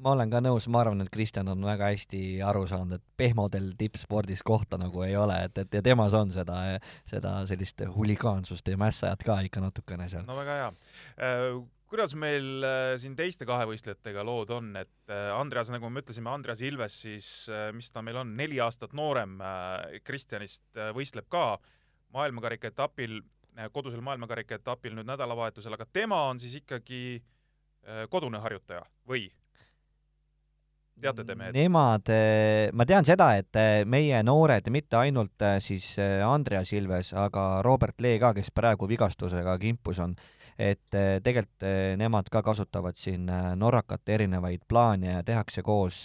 ma olen ka nõus, ma arvan, et Kristjan on väga hästi aru saanud, et pehmodel tippspordis kohta nagu ei ole, et, et ja temas on seda, seda sellist huligaansust ja mässajat ka ikka natukene seal. no väga hea. Kuidas meil äh, siin teiste kahevõistlejatega lood on, et äh, Andreas, nagu me ütlesime, Andreas Ilves siis, mis ta meil on, neli aastat noorem äh, Kristjanist, võistleb ka maailmakarika etapil, kodusel maailmakarika etapil nüüd nädalavahetusel, aga tema on siis ikkagi äh, kodune harjutaja või? teate te mehed? Nemad, ma tean seda, et meie noored, mitte ainult siis Andreas Ilves, aga Robert Lee ka, kes praegu vigastusega kimpus on, et eh, tegelikult eh, nemad ka kasutavad siin eh, norrakate erinevaid plaane ja tehakse koos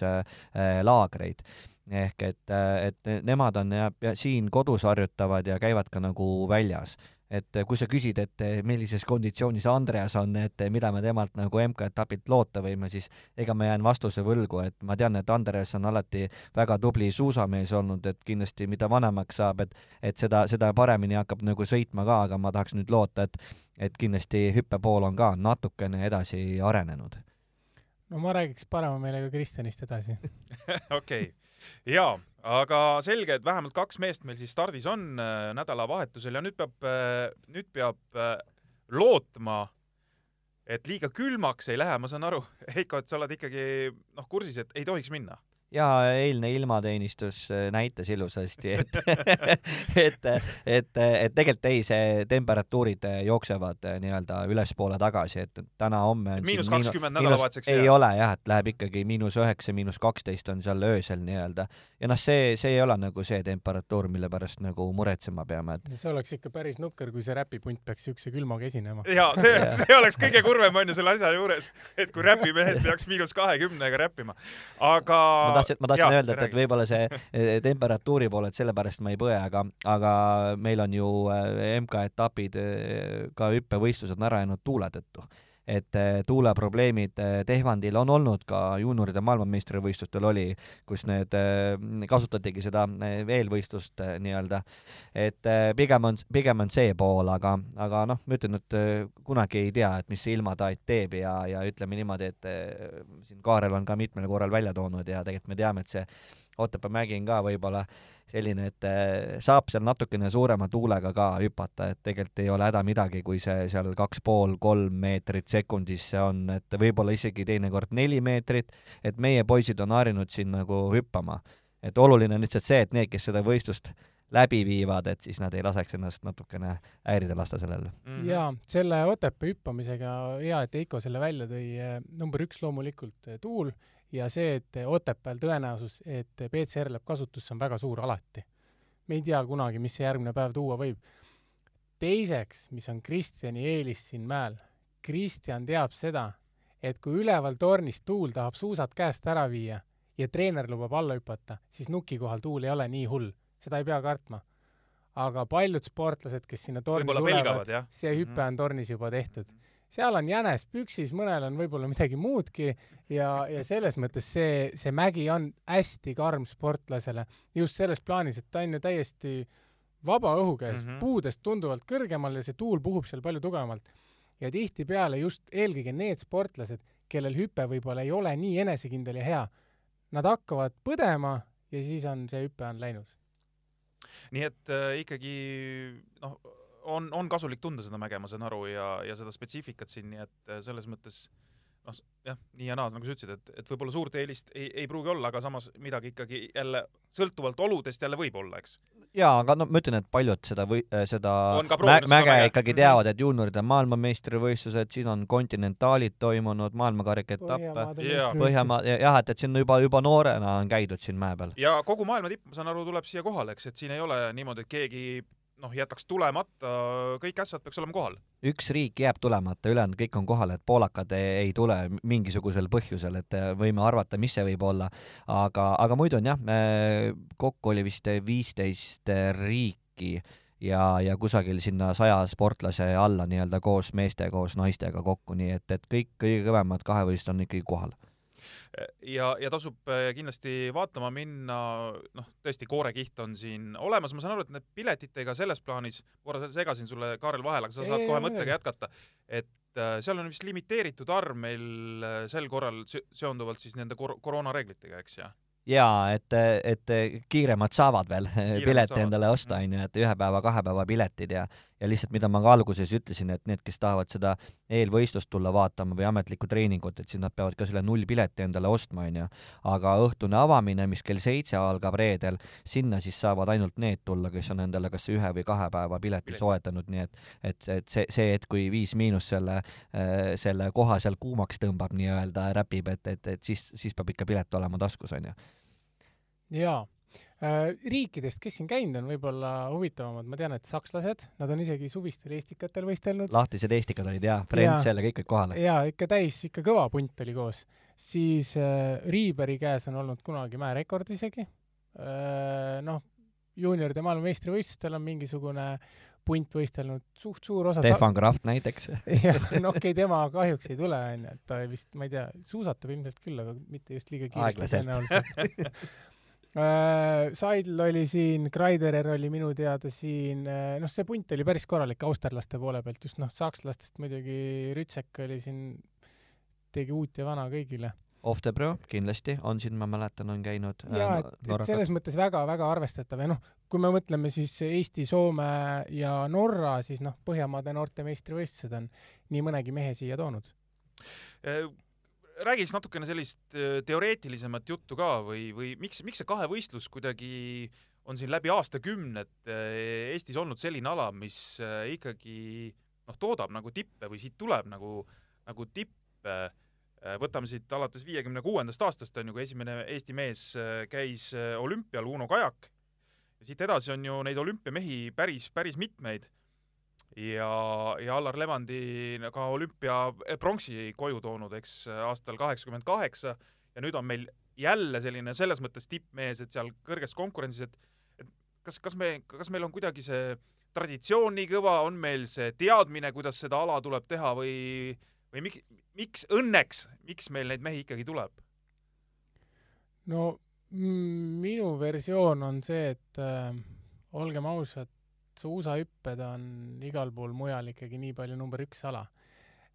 laagreid ehk et, et nemad on ja, ja siin kodus harjutavad ja käivad ka nagu väljas. Et kui sa küsid, et millises konditsioonis Andreas on, et mida me temalt nagu MK-etapilt loota võime, siis ega ma jään vastuse võlgu, et ma tean, et Andreas on alati väga tubli suusamees olnud, et kindlasti mida vanemaks saab, et et seda, seda paremini hakkab nagu sõitma ka, aga ma tahaks nüüd loota, et et kindlasti hüppepool on ka natukene edasi arenenud. no ma räägiks parema meelega Kristjanist edasi okei okay., jaa aga selge, et vähemalt kaks meest meil siis stardis on äh, nädalavahetusel ja nüüd peab äh,, nüüd peab äh, lootma, et liiga külmaks ei lähe, ma saan aru, Heiko, et sa oled ikkagi noh, kursis, et ei tohiks minna jaa, eilne ilmateenistus äh, näitas ilusasti, et et, et, et tegelikult ei, see temperatuurid äh, jooksevad äh, nii-öelda ülespoole tagasi, et täna-homme on miinus kakskümmend nädalavahetuseks ei ole jah, et läheb ikkagi miinus üheksa, miinus kaksteist on seal öösel nii-öelda. ja noh, see, see ei ole nagu see temperatuur, mille pärast nagu muretsema peame, et see oleks ikka päris nukker, kui see räpipunt peaks niisuguse külmaga esinema. jaa, see, see oleks kõige kurvem, on ju, selle asja juures, et kui räpimehed peaks miinus kahekümnega räppima. aga ma tahtsin, ma tahtsin öelda, et, et võib-olla see eh, temperatuuri pool, et sellepärast ma ei põe, aga, aga meil on ju eh, MK-etapid eh, ka hüppevõistlused on ära jäänud tuule tõttu et eh, tuuleprobleemid eh, Tehvandil on olnud ka juunioride maailmameistrivõistlustel oli, kus need, eh, kasutatigi seda eelvõistlust nii-öelda, et pigem on, pigem on see pool, aga, aga noh, ma ütlen, et kunagi ei tea, et mis see ilmataat teeb ja, ja ütleme niimoodi, et siin Kaarel on ka mitmel korral välja toonud ja tegelikult me teame, et see Otepää mägi on ka võib-olla selline, et eh, saab seal natukene suurema tuulega ka hüpata, et tegelikult ei ole häda midagi, kui see seal kaks pool, kolm meetrit sekundis see on, et võib-olla isegi teinekord neli meetrit, et meie poisid on harjunud siin nagu hüppama. et oluline on lihtsalt see, et need, kes seda võistlust läbi viivad, et siis nad ei laseks ennast natukene häirida lasta sellele mm. jaa, selle Otepää hüppamisega, hea, et Heiko selle välja tõi, eh, number üks loomulikult eh, tuul ja see, et Otepääl tõenäosus, et PCR läheb kasutusse, on väga suur alati. me ei tea kunagi, mis see järgmine päev tuua võib. teiseks, mis on Kristjani eelis siin mäel, Kristjan teab seda, et kui üleval tornis tuul tahab suusad käest ära viia ja treener lubab alla hüpata, siis nuki kohal tuul ei ole nii hull, seda ei pea kartma. aga paljud sportlased, kes sinna torni tulevad, see hüpe mhm. on tornis juba tehtud mm. -hmm seal on jänes püksis, mõnel on võib-olla midagi muudki ja, ja selles mõttes see, see mägi on hästi karm sportlasele just selles plaanis, et ta on ju täiesti vaba õhu käes mm, -hmm. puudest tunduvalt kõrgemal ja see tuul puhub seal palju tugevamalt. ja tihtipeale just eelkõige need sportlased, kellel hüpe võib-olla ei ole nii enesekindel ja hea, nad hakkavad põdema ja siis on see hüpe on läinud. nii et äh, ikkagi noh, on, on kasulik tunda seda mäge, ma saan aru, ja, ja seda spetsiifikat siin, nii et äh, selles mõttes noh, jah, nii ja naa, nagu sa ütlesid, et, et võib-olla suurt eelist ei, ei pruugi olla, aga samas midagi ikkagi jälle sõltuvalt oludest jälle võib olla, eks. jaa, aga no ma ütlen, et paljud seda või äh, seda mä mäge mäge ikkagi mhm. teavad, et juunioride maailmameistrivõistlused, siin on kontinentaalid toimunud, maailmakarikaetappe, Põhjamaa, jah, et, et siin juba, juba noorena on käidud siin mäe peal. ja kogu maailma tipp, ma saan aru, tuleb siia kohale, eks, et siin ei ole niimoodi, et keegi noh, jätaks tulemata, kõik ässad peaks olema kohal. üks riik jääb tulemata, ülejäänud kõik on kohal, et poolakad ei, ei tule mingisugusel põhjusel, et võime arvata, mis see võib olla, aga, aga muidu on jah, kokku oli vist viisteist riiki ja, ja kusagil sinna saja sportlase alla nii-öelda koos meeste, koos naistega kokku, nii et, et kõik kõige kõvemad kahevõistlused on ikkagi kohal ja, ja tasub äh, kindlasti vaatama minna, noh, tõesti, koorekiht on siin olemas, ma saan aru, et need piletitega selles plaanis, korra segasin sulle, Kaarel, vahele, aga sa saad kohe mõttega jätkata, et äh, seal on vist limiteeritud arv meil äh, sel korral seonduvalt siis nende kor koroonareeglitega, eks ju? jaa, et, et kiiremad saavad veel pileti endale osta, onju, et ühe päeva, kahe päeva piletid ja ja lihtsalt, mida ma ka alguses ütlesin, et need, kes tahavad seda eelvõistlust tulla vaatama või ametlikku treeningut, et siis nad peavad ka selle nullpileti endale ostma, onju. aga õhtune avamine, mis kell seitse algab reedel, sinna siis saavad ainult need tulla, kes on endale kas ühe või kahe päeva pileti Pilet. soetanud, nii et et, et see, see hetk, kui Viis Miinus selle, selle koha seal kuumaks tõmbab nii-öelda, räpib, et, et, et siis, siis peab ikka pilet olema taskus, onju jaa äh,, riikidest, kes siin käinud on, võib-olla huvitavamad, ma tean, et sakslased, nad on isegi suvistel Eestikatel võistelnud. lahtised Eestikad olid jaa, Frenzel ja kõik olid kohal. jaa, ikka täis, ikka kõva punt oli koos. siis äh, Riiberi käes on olnud kunagi mäerekord isegi äh,, noh, juunioride maailmameistrivõistlustel on mingisugune punt võistelnud suht suur osa Stefan Kraft näiteks jah, no okei okay,, tema kahjuks ei tule, onju, et ta vist, ma ei tea, suusatab ilmselt küll, aga mitte just liiga kiiresti tõenäoliselt äh, Seidl oli siin, Kreiderer oli minu teada siin, äh, noh, see punt oli päris korralik austerlaste poole pealt, just noh, sakslastest muidugi Rütsek oli siin, tegi uut ja vana kõigile Pro kindlasti on siin, ma mäletan, on käinud. Äh, jaa, et, et selles mõttes väga-väga arvestatav ja noh, kui me mõtleme siis Eesti, Soome ja Norra, siis noh, Põhjamaade noorte meistrivõistlused on nii mõnegi mehe siia toonud. Äh, räägiks natukene sellist äh, teoreetilisemat juttu ka või, või miks, miks see kahevõistlus kuidagi on siin läbi aastakümned Eestis olnud selline ala, mis ikkagi noh, toodab nagu tippe või siit tuleb nagu, nagu tippe Äh, võtame siit alates viiekümne kuuendast aastast on ju, kui esimene Eesti mees äh, käis äh, olümpial, Uno Kajak. siit edasi on ju neid olümpiamehi päris, päris mitmeid. Ja, ja Allar Levandi ka olümpia pronksi koju toonud, eks, aastal kaheksakümmend kaheksa ja nüüd on meil jälle selline selles mõttes tippmees, et seal kõrges konkurentsis, et et kas, kas me, kas meil on kuidagi see traditsioon nii kõva, on meil see teadmine, kuidas seda ala tuleb teha või või miks, miks õnneks, miks meil neid mehi ikkagi tuleb? no minu versioon on see, et äh, olgem ausad, suusahüpped on igal pool mujal ikkagi nii palju number üks ala.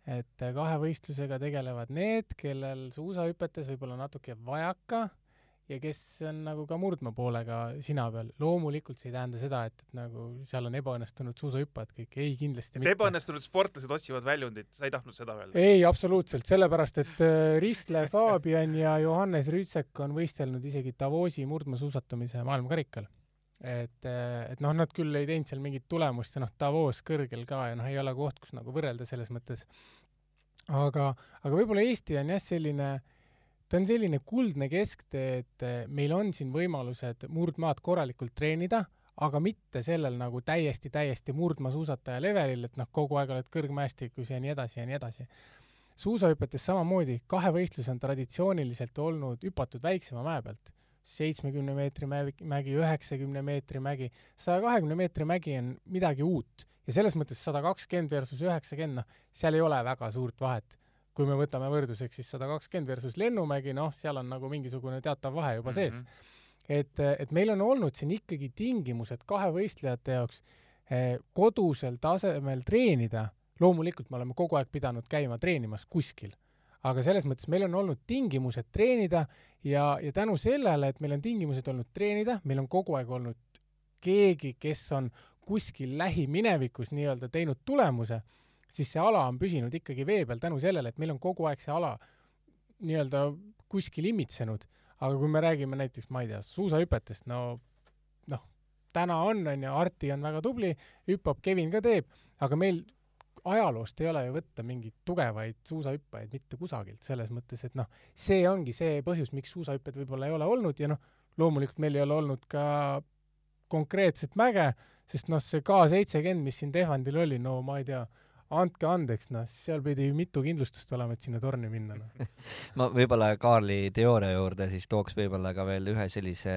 et äh, kahevõistlusega tegelevad need, kellel suusahüpetes võib-olla natuke vajaka ja kes on nagu ka murdma poolega sina peal. loomulikult see ei tähenda seda, et, et nagu seal on ebaõnnestunud suusahüppajad kõik, ei kindlasti mitte. ebaõnnestunud sportlased otsivad väljundit, sa ei tahtnud seda öelda? ei, absoluutselt, sellepärast et äh, Ristle Fabian ja Johannes Rüütsek on võistelnud isegi Davosi murdmaasuusatamise maailmakarikal. Et, et noh, nad küll ei teinud seal mingit tulemust ja noh, Davos kõrgel ka ja noh, ei ole koht, kus nagu võrrelda selles mõttes. aga, aga võib-olla Eesti on jah, selline ta on selline kuldne kesktee, et eh, meil on siin võimalused murdmaad korralikult treenida, aga mitte sellel nagu täiesti, täiesti murdmaasuusataja levelil, et noh, kogu aeg oled kõrgmäestikus ja nii edasi ja nii edasi. suusahüpetes samamoodi, kahevõistlus on traditsiooniliselt olnud hüpatud väiksema mäe pealt. Seitsmekümne meetri mägi, üheksakümne meetri mägi, saja kahekümne meetri mägi on midagi uut ja selles mõttes sada kakskümmend versus üheksakümmend, noh, seal ei ole väga suurt vahet kui me võtame võrdluseks siis sada kakskümmend versus Lennumägi, noh, seal on nagu mingisugune teatav vahe juba mm -hmm. sees. et, et meil on olnud siin ikkagi tingimused kahevõistlejate jaoks eh, kodusel tasemel treenida, loomulikult me oleme kogu aeg pidanud käima treenimas kuskil, aga selles mõttes meil on olnud tingimused treenida ja, ja tänu sellele, et meil on tingimused olnud treenida, meil on kogu aeg olnud keegi, kes on kuskil lähiminevikus nii-öelda teinud tulemuse siis see ala on püsinud ikkagi vee peal tänu sellele, et meil on kogu aeg see ala nii-öelda kuskil imitsenud. aga kui me räägime näiteks, ma ei tea, suusahüpetest, no noh, täna on, on ju, Arti on väga tubli, hüppab, Kevin ka teeb, aga meil ajaloost ei ole ju võtta mingeid tugevaid suusahüppajaid mitte kusagilt, selles mõttes, et noh, see ongi see põhjus, miks suusahüpped võib-olla ei ole olnud ja noh, loomulikult meil ei ole olnud ka konkreetset mäge, sest noh, see K seitsekümmend, mis siin Tehvandil oli, no ma ei tea, andke andeks, noh, seal pidi mitu kindlustust olema, et sinna torni minna no. ma võib-olla Kaarli teooria juurde siis tooks võib-olla ka veel ühe sellise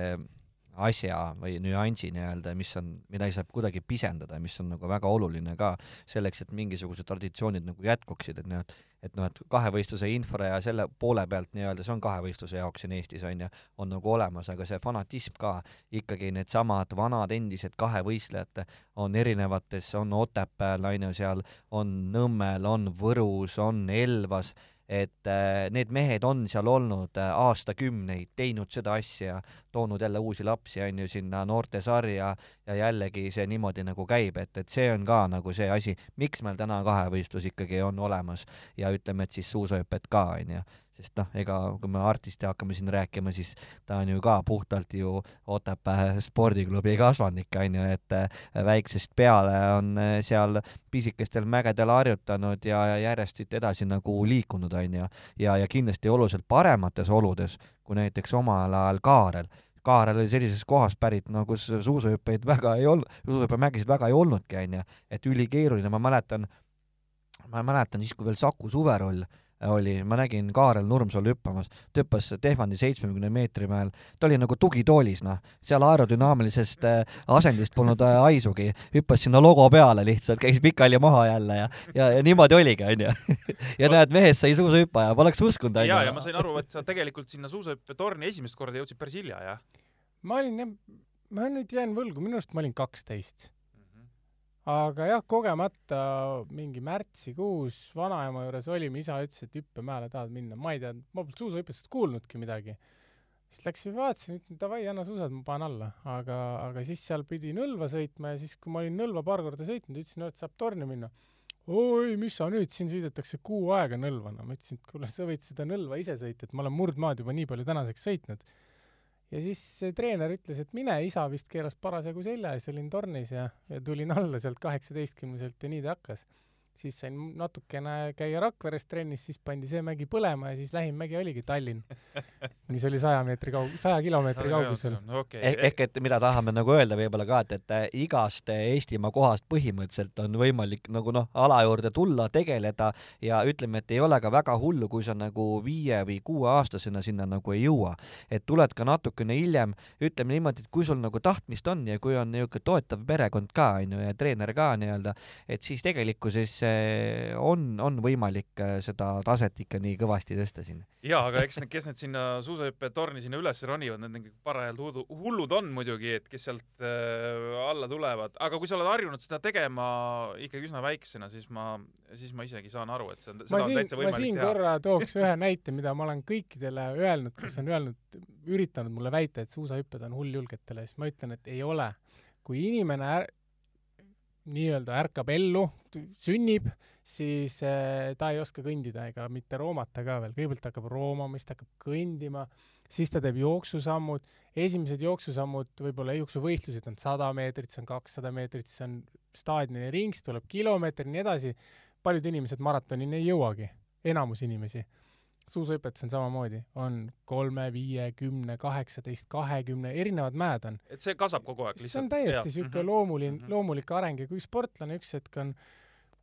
asja või nüansi nii-öelda, mis on, mida ei saa kuidagi pisendada, mis on nagu väga oluline ka selleks, et mingisugused traditsioonid nagu jätkuksid, et noh, et noh, et kahevõistluse infra ja selle poole pealt nii-öelda, see on kahevõistluse jaoks siin Eestis on ju, on nagu olemas, aga see fanatism ka, ikkagi needsamad vanad endised kahevõistlejad on erinevates, on Otepääl on ju seal, on Nõmmel, on Võrus, on Elvas et äh, need mehed on seal olnud äh, aastakümneid, teinud seda asja, toonud jälle uusi lapsi, on ju, sinna noortesarja ja jällegi see niimoodi nagu käib, et, et see on ka nagu see asi, miks meil täna kahevõistlus ikkagi on olemas ja ütleme, et siis suusahüpet ka, on ju sest noh, ega kui me Artist hakkame siin rääkima, siis ta on ju ka puhtalt ju Otepää spordiklubi kasvandik, on ju, et äh, väiksest peale on äh, seal pisikestel mägedel harjutanud ja, ja järjest siit edasi nagu liikunud, on ju, ja, ja kindlasti oluliselt paremates oludes kui näiteks omal ajal Kaarel. Kaarel oli sellisest kohast pärit, no kus suusahüppeid väga ei olnud, suusahüppemägisid väga ei olnudki, onju, et ülikeeruline, ma mäletan, ma mäletan siis, kui veel Saku Suveroll oli, ma nägin Kaarel Nurmsalu hüppamas, ta hüppas Tehvandi seitsmekümne meetri peal, ta oli nagu tugitoolis, noh, seal aerodünaamilisest äh, asendist polnud äh, haisugi, hüppas sinna logo peale lihtsalt, käis pikali maha jälle ja, ja, ja niimoodi oligi, onju. ja näed, mehest sai suusahüppaja, poleks uskunud, onju. ja, ja ma sain aru, et sa tegelikult sinna suusahüppetorni esimest korda jõudsid päris hilja, jah? ma olin jah, ma nüüd jään võlgu, minu arust ma olin kaksteist aga jah, kogemata mingi märtsikuus vanaema juures olime, isa ütles, et hüppemäele tahad minna, ma ei teadnud, ma polnud suusahüppest kuulnudki midagi. siis läksin, vaatasin, ütlen davai, anna suusad, ma panen alla, aga, aga siis seal pidi Nõlva sõitma ja siis, kui ma olin Nõlva paar korda sõitnud, ütlesin, et saab torni minna. oi, mis sa nüüd, siin sõidetakse kuu aega Nõlva, no ma ütlesin, et kuule, sa võid seda Nõlva ise sõita, et ma olen murdmaad juba nii palju tänaseks sõitnud ja siis treener ütles, et mine, isa vist keeras parasjagu selja ees, olin tornis ja, ja tulin alla sealt kaheksateistkümneselt ja nii ta hakkas siis sain natukene käia Rakveres trennis, siis pandi see mägi põlema ja siis lähim mägi oligi Tallinn, mis oli saja meetri kaug-, saja kilomeetri kaugusel. okay.. ehk, ehk et mida tahame nagu öelda võib-olla ka, et, et igast Eestimaa kohast põhimõtteliselt on võimalik nagu noh, ala juurde tulla, tegeleda ja ütleme, et ei ole ka väga hullu, kui sa nagu viie või kuueaastasena sinna nagu ei jõua. et tuled ka natukene hiljem, ütleme niimoodi, et kui sul nagu tahtmist on ja kui on niisugune toetav perekond ka, on ju, ja treener ka nii-öelda, et siis tegelikkuses on, on võimalik äh, seda taset ikka nii kõvasti tõsta siin. jaa, aga eks need, kes need sinna suusahüppetorni sinna üles ronivad, need parajalt hullud, on muidugi, et kes sealt äh, alla tulevad, aga kui sa oled harjunud seda tegema ikkagi üsna väiksena, siis ma, siis ma isegi saan aru, et see on, seda ma on siin, täitsa võimalik ma siin teha. korra tooks ühe näite, mida ma olen kõikidele öelnud, kes on öelnud, üritanud mulle väita, et suusahüpped on hulljulgetele, siis ma ütlen, et ei ole. kui inimene nii-öelda ärkab ellu, sünnib, siis äh, ta ei oska kõndida ega mitte roomata ka veel, kõigepealt hakkab roomama, siis ta hakkab kõndima, siis ta teeb jooksusammud, esimesed jooksusammud, võib-olla jooksuvõistlused on sada meetrit, see on kakssada meetrit, siis on staadioni ring, siis tuleb kilomeeter nii edasi, paljud inimesed maratonini ei jõuagi, enamus inimesi suusahüpetus on samamoodi, on kolme, viie, kümne, kaheksateist, kahekümne, erinevad mäed on. et see kasvab kogu aeg lihtsalt? see on täiesti niisugune -hmm. loomuline mm, -hmm. loomulik areng ja kui sportlane üks hetk on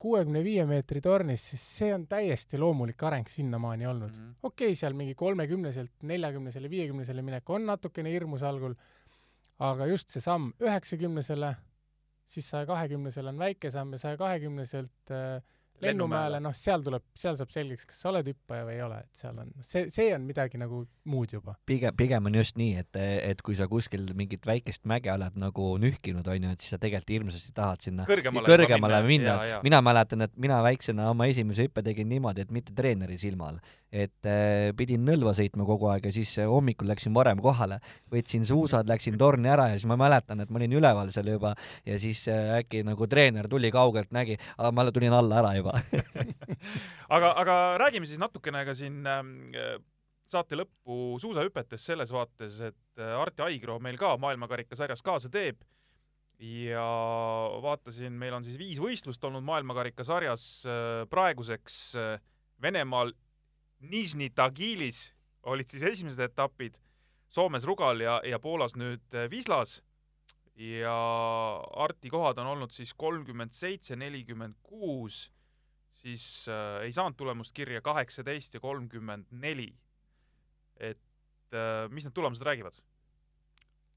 kuuekümne viie meetri tornis, siis see on täiesti loomulik areng sinnamaani olnud mm -hmm.. okei okay,, seal mingi kolmekümneselt neljakümnesele, viiekümnesele minek on natukene hirmus algul, aga just see samm üheksakümnesele, siis saja kahekümnesele on väike samm ja saja kahekümneselt äh, lennumäele, noh, seal tuleb, seal saab selgeks, kas sa oled hüppaja või ei ole, et seal on, see, see on midagi nagu muud juba. pigem, pigem on just nii, et, et kui sa kuskil mingit väikest mäge oled nagu nühkinud, onju, et siis sa tegelikult hirmsasti tahad sinna kõrgemale, kõrgemale minna, minna.. mina mäletan, et mina väiksena oma esimese hüppe tegin niimoodi, et mitte treeneri silmal, et äh, pidin Nõlva sõitma kogu aeg ja siis äh, hommikul läksin varem kohale, võtsin suusad, läksin torni ära ja siis ma mäletan, et ma olin üleval seal juba ja siis äh, äkki nagu treener tuli kaugelt, nägi, aga ma tulin alla ära juba aga, aga räägime siis natukene ka siin äh, saate lõppu suusahüpetest selles vaates, et äh, Arti Aigro meil ka maailmakarikasarjas kaasa teeb. Ja vaatasin, meil on siis viis võistlust olnud maailmakarikasarjas äh, praeguseks äh, Venemaal Nižni Tagilis olid siis esimesed etapid, Soomes Rugal ja, ja Poolas nüüd Wislas ja Arti kohad on olnud siis kolmkümmend seitse, nelikümmend kuus, siis äh, ei saanud tulemust kirja kaheksateist ja kolmkümmend neli. et äh, mis need tulemused räägivad?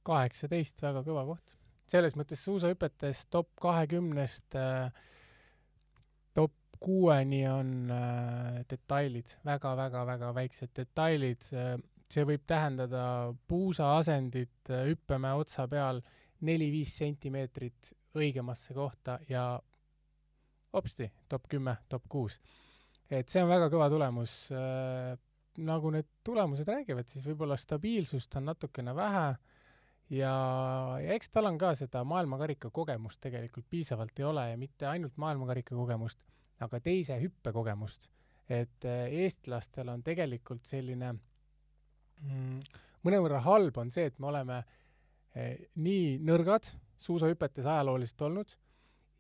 kaheksateist, väga kõva koht. selles mõttes suusahüpetes top kahekümnest äh, top kuueni on äh, detailid väga, väga, väga väiksed detailid äh,. see võib tähendada puusaasendit äh, hüppemäe otsa peal neli-viis sentimeetrit õigemasse kohta ja hopsti, top kümme, top kuus. et see on väga kõva tulemus äh,. nagu need tulemused räägivad, siis võib-olla stabiilsust on natukene vähe ja, ja eks tal on ka seda maailmakarika kogemust tegelikult piisavalt ei ole ja mitte ainult maailmakarika kogemust, aga teise hüppe kogemust. et äh, eestlastel on tegelikult selline mm, mõnevõrra halb on see, et me oleme eh, nii nõrgad suusahüpetes ajalooliselt olnud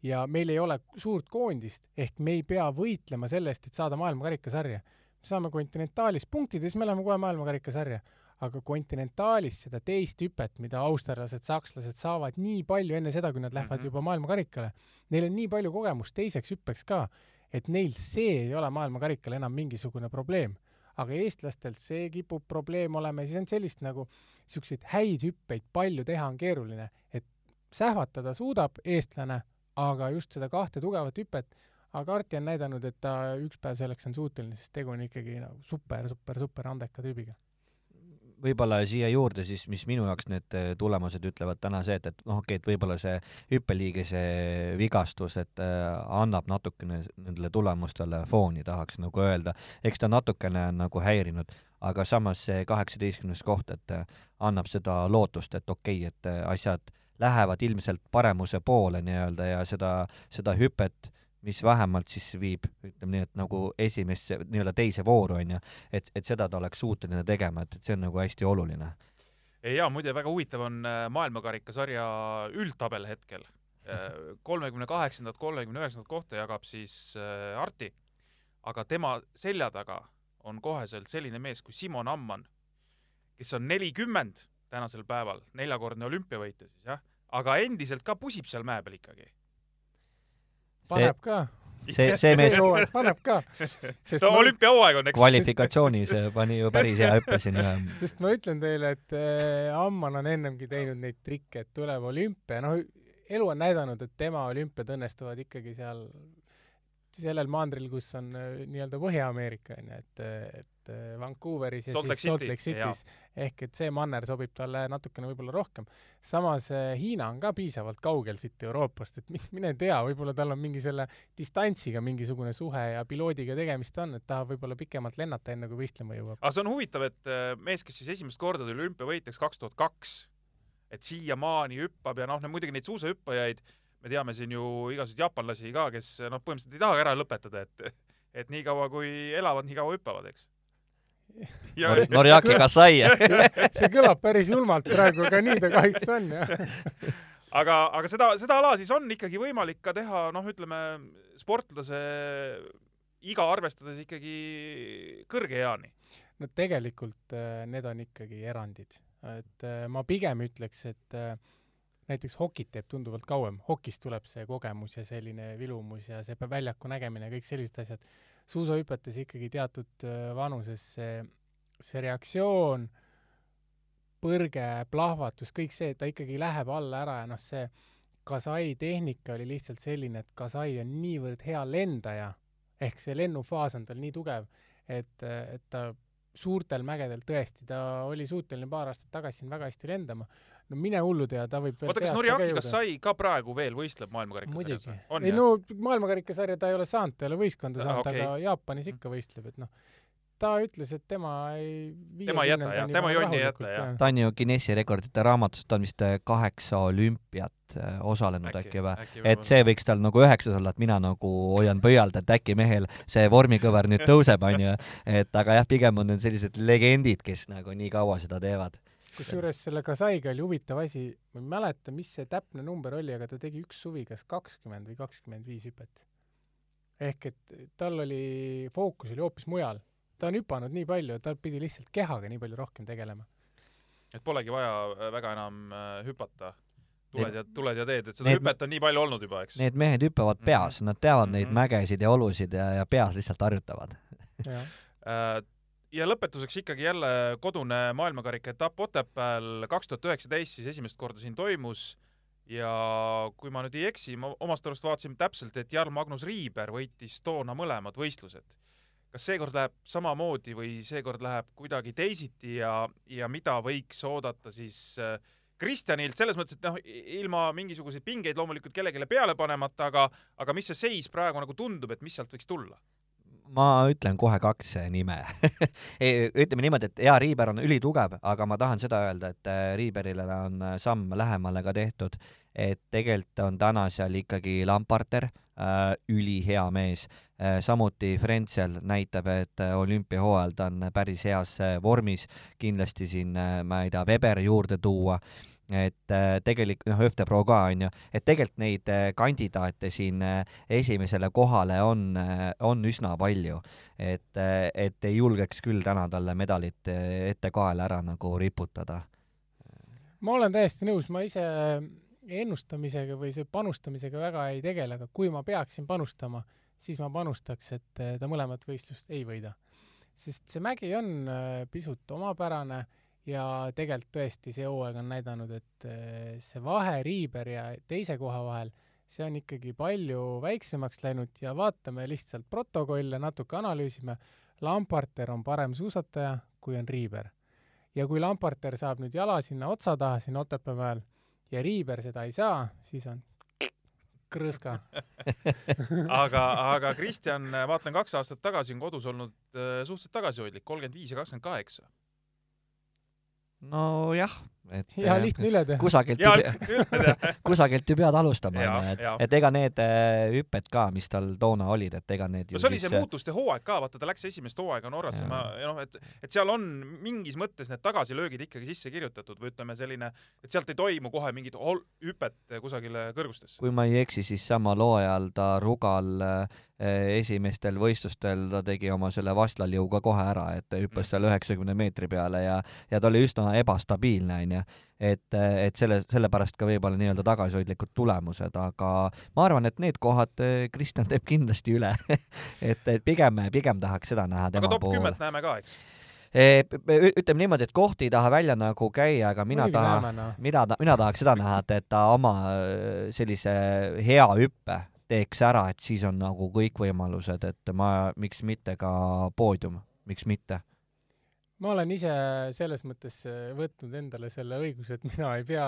ja meil ei ole suurt koondist, ehk me ei pea võitlema selle eest, et saada maailmakarikasarja. me saame kontinentaalis punktid ja siis me läheme kohe maailmakarikasarja. aga kontinentaalis seda teist hüpet, mida austerlased, sakslased saavad nii palju enne seda, kui nad lähevad mm -hmm. juba maailmakarikale, neil on nii palju kogemust teiseks hüppeks ka, et neil see ei ole maailmakarikal enam mingisugune probleem. aga eestlastel see kipub probleem olema ja siis on sellist nagu, niisuguseid häid hüppeid palju teha on keeruline, et sähvatada suudab eestlane, aga just seda kahte tugevat hüpet, aga Arti on näidanud, et ta üks päev selleks on suuteline, sest tegu on ikkagi nagu super, super, super andeka tüübiga. Võib-olla siia juurde siis, mis minu jaoks need äh, tulemused ütlevad täna see, et, et noh, okei okay,, et võib-olla see hüppeliigese vigastus, et äh, annab natukene nendele tulemustele fooni, tahaks nagu öelda, eks ta natukene on nagu häirinud, aga samas see kaheksateistkümnes koht, et äh, annab seda lootust, et okei okay,, et äh, asjad lähevad ilmselt paremuse poole nii-öelda ja seda, seda hüpet mis vähemalt siis viib, ütleme nii, et nagu esimesse, nii-öelda teise vooru, on ju, et, et seda ta oleks suuteline tegema, et, et see on nagu hästi oluline. ja muide, väga huvitav on äh, maailmakarikasarja üldtabel hetkel. Äh, kolmekümne kaheksandat, kolmekümne üheksandat kohta jagab siis äh, Arti, aga tema selja taga on koheselt selline mees kui Simon Amman, kes on nelikümmend tänasel päeval, neljakordne olümpiavõitja siis jah, aga endiselt ka pusib seal mäe peal ikkagi paneb ka. see, see mees paneb ka. no olümpiahooaeg on, eks. kvalifikatsioonis pani ju päris hea hüppe siin ja sest ma ütlen teile, et äh, Amman on ennemgi teinud neid trikke, et tuleb olümpia, noh, elu on näidanud, et tema olümpiad õnnestuvad ikkagi seal sellel mandril, kus on äh, nii-öelda Põhja-Ameerika onju, et, et äh, Vancouveris ja Salt siis Salt Lake City's ehk et see manner sobib talle natukene võib-olla rohkem. samas äh, Hiina on ka piisavalt kaugel siit Euroopast, et mine tea, võib-olla tal on mingi selle distantsiga mingisugune suhe ja piloodiga tegemist on, et tahab võib-olla pikemalt lennata, enne kui võistlema jõuab. aga see on huvitav, et mees, kes siis esimest korda tuli olümpiavõitjaks kaks tuhat kaks, et siiamaani hüppab ja noh, muidugi neid suusahüppajaid me teame siin ju igasuguseid jaapanlasi ka, kes noh, põhimõtteliselt ei tahagi ära lõpetada, et et niikaua kui elavad, nii kaua hüppavad, eks. Ja... Nor Norjaki Kasai see kõlab päris julmalt praegu, aga nii ta kahjuks on, jah. aga, aga seda, seda ala siis on ikkagi võimalik ka teha, noh, ütleme sportlase iga arvestades ikkagi kõrge eani. no tegelikult äh, need on ikkagi erandid, et äh, ma pigem ütleks, et äh, näiteks hokit teeb tunduvalt kauem, hokis tuleb see kogemus ja selline vilumus ja see väljaku nägemine, kõik sellised asjad. suusahüpetes ikkagi teatud vanuses see, see reaktsioon, põrge, plahvatus, kõik see, ta ikkagi läheb alla ära ja noh, see Kasai tehnika oli lihtsalt selline, et Kasai on niivõrd hea lendaja, ehk see lennufaas on tal nii tugev, et, et ta suurtel mägedel tõesti, ta oli suuteline paar aastat tagasi siin väga hästi lendama, no mine hullu tea, ta võib veel oota, kas Noriaki, kas sai ka praegu veel võistleb maailmakarikasarjas? muidugi. ei no maailmakarikasarja ta ei ole saanud, ta ei ole võistkonda saanud ah,, okay. aga Jaapanis ikka võistleb, et noh, ta ütles, et tema ei tema ei jäta jah, tema jonni ei jäta jah. ta on ju Guinessi rekordite raamatus, ta on vist äh, kaheksa olümpiat äh, osalenud äkki, äkki või? et see võiks tal nagu üheksas olla, et mina nagu hoian pöialt, et äkki mehel see vormikõver nüüd tõuseb, onju. et aga jah, pigem on need sellised legendid, kes nagu nii kaua seda teevad kusjuures selle Kasaiga oli huvitav asi, ma ei mäleta, mis see täpne number oli, aga ta tegi üks suvi kas kakskümmend või kakskümmend viis hüpet. ehk et tal oli, fookus oli hoopis mujal. ta on hüpanud nii palju, tal pidi lihtsalt kehaga nii palju rohkem tegelema. et polegi vaja äh, väga enam äh, hüpata tuled ja, tuled ja teed, et seda need, hüpet on nii palju olnud juba, eks? Need mehed hüppavad mhm. peas mm, -hmm. nad teavad mm -hmm. neid mhm. mägesid ja olusid ja, ja peas lihtsalt harjutavad ja lõpetuseks ikkagi jälle kodune maailmakarika etapp Otepääl kaks tuhat üheksateist siis esimest korda siin toimus ja kui ma nüüd ei eksi, ma omast arust vaatasin täpselt, et Jarl-Magnus Riiber võitis toona mõlemad võistlused. kas seekord läheb samamoodi või seekord läheb kuidagi teisiti ja, ja mida võiks oodata siis äh, Kristjanilt selles mõttes, et noh, ilma mingisuguseid pingeid loomulikult kellelegi peale panemata, aga aga mis see seis praegu nagu tundub, et mis sealt võiks tulla? Ma ütlen kohe kaks nime. Ütleme niimoodi, et jaa, Riiber on ülitugev, aga ma tahan seda öelda, et äh, Riiberile on äh, samm lähemale ka tehtud, et tegelikult on täna seal ikkagi Lamparter äh,, ülihea mees. Äh,, samuti Frenzel näitab, et äh, olümpiahooajal ta on päris heas vormis, kindlasti siin äh, ma ei tea, Weber juurde tuua. äh,, et äh, tegelikult noh, Öftepro ka on ju, et tegelikult neid äh, kandidaate siin äh, esimesele kohale on, on üsna palju, et, et ei julgeks küll täna talle medalit ette kaela ära nagu riputada. ma olen täiesti nõus, ma ise ennustamisega või see panustamisega väga ei tegele, aga kui ma peaksin panustama, siis ma panustaks, et ta mõlemat võistlust ei võida. sest see mägi on pisut omapärane ja tegelikult tõesti see hooaeg on näidanud, et äh, see vahe Riiber ja teise koha vahel, see on ikkagi palju väiksemaks läinud ja vaatame lihtsalt protokolle, natuke analüüsime. Lamparter on parem suusataja, kui on Riiber. ja kui Lamparter saab nüüd jala sinna otsa taha, siin Otepää mäel, ja Riiber seda ei saa, siis on krõska aga, aga Kristjan, vaatan kaks aastat tagasi on kodus olnud äh, suhteliselt tagasihoidlik, kolmkümmend viis ja kakskümmend kaheksa. Nojah, et ja äh, lihtne üle teha. kusagilt ju pe- kusagilt ju pead alustama, et et ega need äh, hüpped ka, mis tal toona olid, et ega need ju no see oli see äh, muutuste hooaeg ka, vaata ta läks esimest hooaega Norrasse, ma ja noh, et et seal on mingis mõttes need tagasilöögid ikkagi sisse kirjutatud või ütleme selline, et sealt ei toimu kohe mingit hüpet kusagile kõrgustesse. kui ma ei eksi, siis samal hooajal ta Rugal äh, esimestel võistlustel ta tegi oma selle vastlaliu ka kohe ära, et ta hüppas seal üheksakümne meetri peale ja ja ta oli üsna ebastabiilne, onju. et, et selle, sellepärast ka võib-olla nii-öelda tagasihoidlikud tulemused, aga ma arvan, et need kohad äh, Kristjan teeb kindlasti üle et, et pigem, pigem tahaks seda näha aga tema top poole. kümmet näeme ka, eks? Eh, ütleme niimoodi, et kohti ei taha välja nagu käia, aga mina tahan, noh. mina ta-, mina tahaks seda näha, et, et ta oma sellise hea hüppe teeks ära, et siis on nagu kõik võimalused, et ma, miks mitte ka poodium, miks mitte. ma olen ise selles mõttes äh, võtnud endale selle õiguse, et mina ei pea,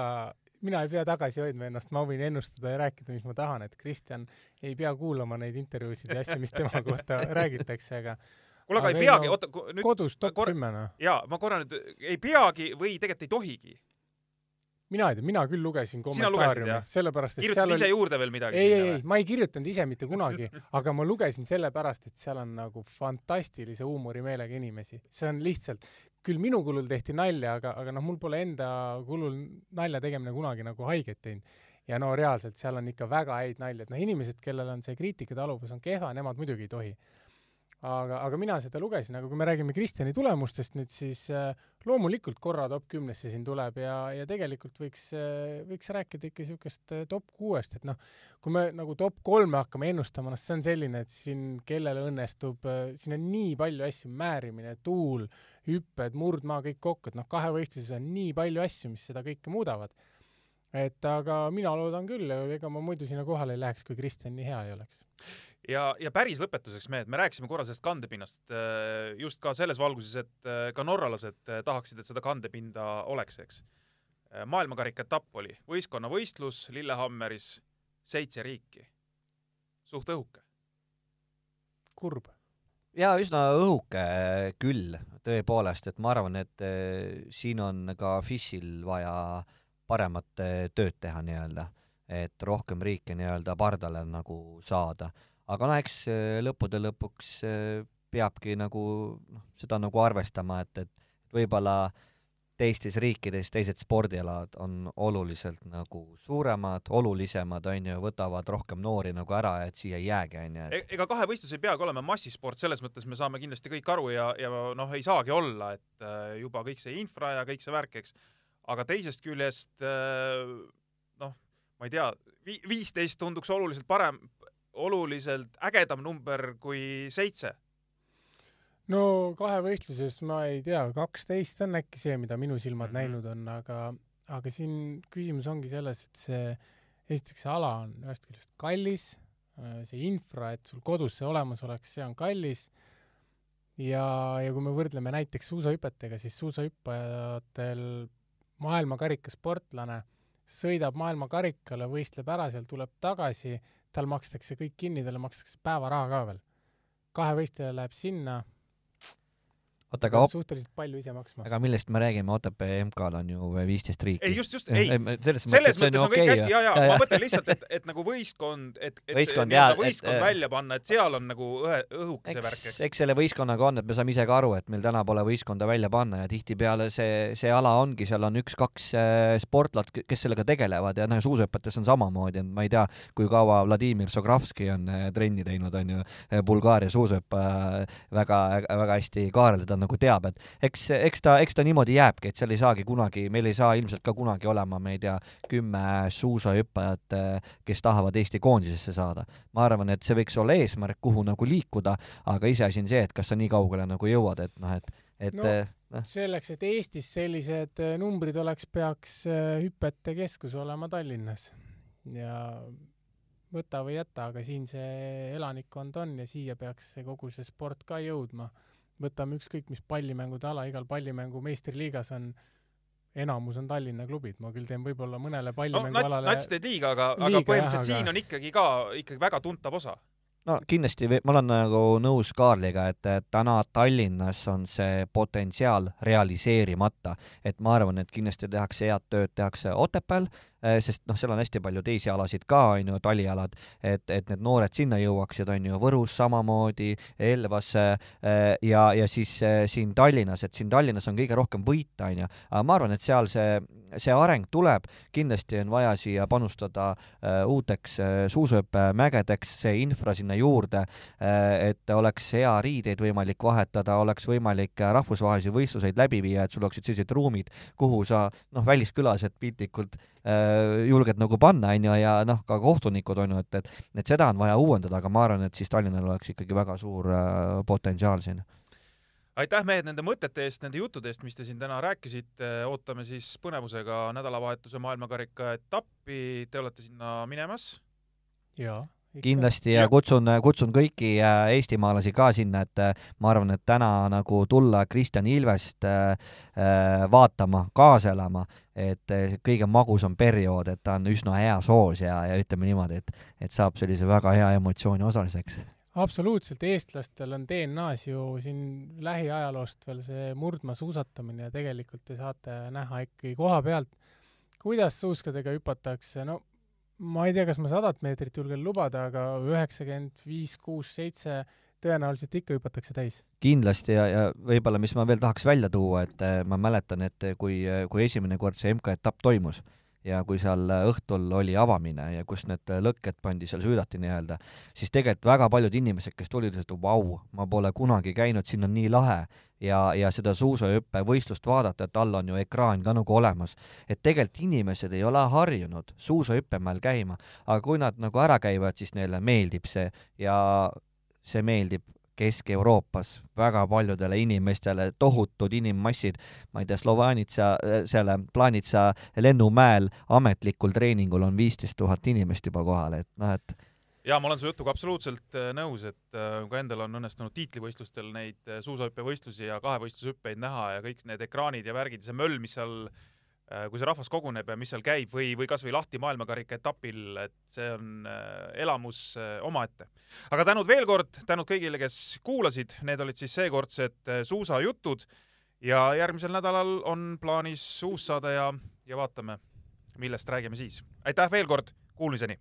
mina ei pea tagasi hoidma ennast, ma võin ennustada ja rääkida, mis ma tahan, et Kristjan ei pea kuulama neid intervjuusid ja asju, mis tema kohta räägitakse, aga kuule, aga ei peagi, oota, nüüd kodus top kümme, noh. jaa, ma korra nüüd, ei peagi või tegelikult ei tohigi. Mina ei tea, mina küll lugesin kommentaariumi sellepärast et kirjutasid ise oli juurde veel midagi? ei, ei, ei, ma ei kirjutanud ise mitte kunagi, aga ma lugesin sellepärast, et seal on nagu fantastilise huumorimeelega inimesi. see on lihtsalt, küll minu kulul tehti nalja, aga, aga noh, mul pole enda kulul nalja tegemine kunagi nagu haiget teinud. ja no reaalselt seal on ikka väga häid nalju, et noh, inimesed, kellel on see kriitikataluvus on kehva, nemad muidugi ei tohi. aga, aga mina seda lugesin, aga kui me räägime Kristjani tulemustest nüüd, siis äh, loomulikult korra top kümnesse siin tuleb ja, ja tegelikult võiks, võiks rääkida ikka niisugust äh, top kuuest, et noh, kui me nagu top kolme hakkame ennustama, noh see on selline, et siin kellele õnnestub, siin on nii palju asju, määrimine, tuul, hüpped, murdmaa, kõik kokku, et noh, kahevõistluses on nii palju asju, mis seda kõike muudavad. et aga mina loodan küll, ega ma muidu sinna kohale ei läheks, kui Kristjan nii hea ei oleks. ja, ja päris lõpetuseks mehed, me rääkisime korra sellest kandepinnast äh, just ka selles valguses, et äh, ka norralased äh, tahaksid, et seda kandepinda oleks, eks. maailmakarika etapp oli võistkonnavõistlus Lillehammeris, seitse riiki. suht õhuke. kurb. ja üsna õhuke küll tõepoolest, et ma arvan, et siin on ka FIS-il vaja paremat tööd teha nii-öelda, et rohkem riike nii-öelda pardale nagu saada. Aga no eks eh, lõppude lõpuks eh, peabki nagu noh, seda nagu arvestama, et, et võib-olla teistes riikides teised spordialad on oluliselt nagu suuremad, olulisemad, on ju, võtavad rohkem noori nagu ära, et siia ei jäägi, on ju, et E-, ega kahevõistlus ei peagi olema massisport, selles mõttes me saame kindlasti kõik aru ja, ja noh, ei saagi olla, et äh, juba kõik see infra ja kõik see värk, eks. aga teisest küljest äh, noh, ma ei tea, vi-, viisteist tunduks oluliselt parem, oluliselt ägedam number kui seitse. no kahevõistluses ma ei tea, kaksteist on äkki see, mida minu silmad mm -hmm. näinud on, aga, aga siin küsimus ongi selles, et see, esiteks see ala on ühest küljest kallis, see infra, et sul kodus see olemas oleks, see on kallis ja, ja kui me võrdleme näiteks suusahüpetega, siis suusahüppajatel maailmakarika sportlane sõidab maailmakarikale, võistleb ära, sealt tuleb tagasi, tal makstakse kõik kinni, talle makstakse päevaraha ka veel. kahevõistleja läheb sinna, oota, aga suhteliselt palju ise maksma. aga millest me räägime, Otepää MK-l on ju viisteist riiki. ei, just, just, ei, selles selles mõttes mõttes on kõik okei hästi ja, ja Ja, ma mõtlen lihtsalt, et, et nagu võistkond, et, et Võistkond, jaa, et- võistkond äh, välja panna, et seal on nagu õhe, õhuke see värk, eks, eks. selle võistkonnaga on, et me saame ise ka aru, et meil täna pole võistkonda välja panna ja tihtipeale see, see ala ongi, seal on üks-kaks äh, sportlat, kes sellega tegelevad ja noh, suusahüpetes on samamoodi, et ma ei tea, kui kaua Vladimir Sogravski on äh, trenni teinud, on ju, Bulgaaria suusahüppe äh, väga, väga hästi Kaarel teda ta nagu teab, et eks, eks ta, eks ta niimoodi jääbki, et seal ei saagi kunagi, meil ei saa ilmselt ka kunagi olema, ma ei tea, kümme suusahüppajat, kes tahavad Eesti koondisesse saada. ma arvan, et see võiks olla eesmärk, kuhu nagu liikuda, aga iseasi on see, et kas sa nii kaugele nagu jõuad, et noh, et, et no, no. selleks, et Eestis sellised äh, numbrid oleks, peaks hüpete keskus olema Tallinnas ja võta või jäta, aga siin see elanikkond on ja siia peaks kogu see sport ka jõudma. Võtame ükskõik mis pallimängude ala, igal pallimängu meistriliigas on enamus on Tallinna klubid, ma küll teen võib-olla mõnele pallimängualale no, nats, teed liiga, aga, aga põhimõtteliselt jah, aga... siin on ikkagi ka ikkagi väga tuntav osa. No kindlasti ma olen nagu nõus Kaarliga, et täna Tallinnas on see potentsiaal realiseerimata, et ma arvan, et kindlasti tehakse head tööd, tehakse Otepääl, sest noh, seal on hästi palju teisi alasid ka, on ju, talialad, et, et need noored sinna jõuaksid, on ju, Võrus samamoodi, Elvasse äh, ja, ja siis äh, siin Tallinnas, et siin Tallinnas on kõige rohkem võita, on ju, aga ma arvan, et seal see, see areng tuleb, kindlasti on vaja siia panustada uuteks suusahüppemägedeks, see infra sinna juurde, et oleks hea riideid võimalik vahetada, oleks võimalik rahvusvahelisi võistluseid läbi viia, et sul oleksid sellised ruumid, kuhu sa noh, väliskülased piltlikult Äh, julged nagu panna, on ju, ja noh, ka kohtunikud on ju, et, et, et seda on vaja uuendada, aga ma arvan, et siis Tallinnal oleks ikkagi väga suur äh, potentsiaal siin. Aitäh, mehed, nende mõtete eest, nende juttude eest, mis te siin täna rääkisite, ootame siis põnevusega nädalavahetuse maailmakarika etappi, te olete sinna minemas? jaa kindlasti ja, kutsun, kutsun kõiki äh, eestimaalasi ka sinna, et äh, ma arvan, et täna nagu tulla Kristjan Ilvest äh, vaatama, kaasa elama, et kõige magusam periood, et ta on üsna heas hoos ja, ja ütleme niimoodi, et, et saab sellise väga hea emotsiooni osaliseks. Absoluutselt, eestlastel on DNA-s ju siin lähiajaloost veel see murdmaasuusatamine ja tegelikult te saate näha ikkagi koha pealt, kuidas suuskadega hüpatakse, no ma ei tea, kas ma sadat meetrit julgen lubada, aga üheksakümmend viis, kuus, seitse tõenäoliselt ikka hüpatakse täis. kindlasti ja, ja võib-olla, mis ma veel tahaks välja tuua, et äh, ma mäletan, et kui, kui esimene kord see MK-etapp toimus ja kui seal õhtul oli avamine ja kus need lõkked pandi seal süüdati nii-öelda, siis tegelikult väga paljud inimesed, kes tulid, ütlesid, vau, ma pole kunagi käinud, siin on nii lahe ja, ja seda suusahüppevõistlust vaadata, et all on ju ekraan ka nagu olemas. et tegelikult inimesed ei ole harjunud suusahüppemäel käima, aga kui nad nagu ära käivad, siis neile meeldib see ja see meeldib Kesk-Euroopas väga paljudele inimestele, tohutud inimmassid, ma ei tea, Slovanitsa, selle Planitsa lennumäel ametlikul treeningul on viisteist tuhat inimest juba kohal, et noh, et jaa, ma olen su jutuga absoluutselt äh, nõus, et äh, ka endal on õnnestunud tiitlivõistlustel neid äh, suusahüppevõistlusi ja kahevõistlushüppeid näha ja kõik need ekraanid ja värgid ja see möll, mis seal äh, kui see rahvas koguneb ja mis seal käib või, või kasvõi lahti maailmakarika etapil, et see on äh, elamus äh, omaette. aga tänud veel kord, tänud kõigile, kes kuulasid, need olid siis seekordsed suusajutud ja järgmisel nädalal on plaanis uus saade ja, ja vaatame, millest räägime siis. aitäh veel kord, kuulmiseni!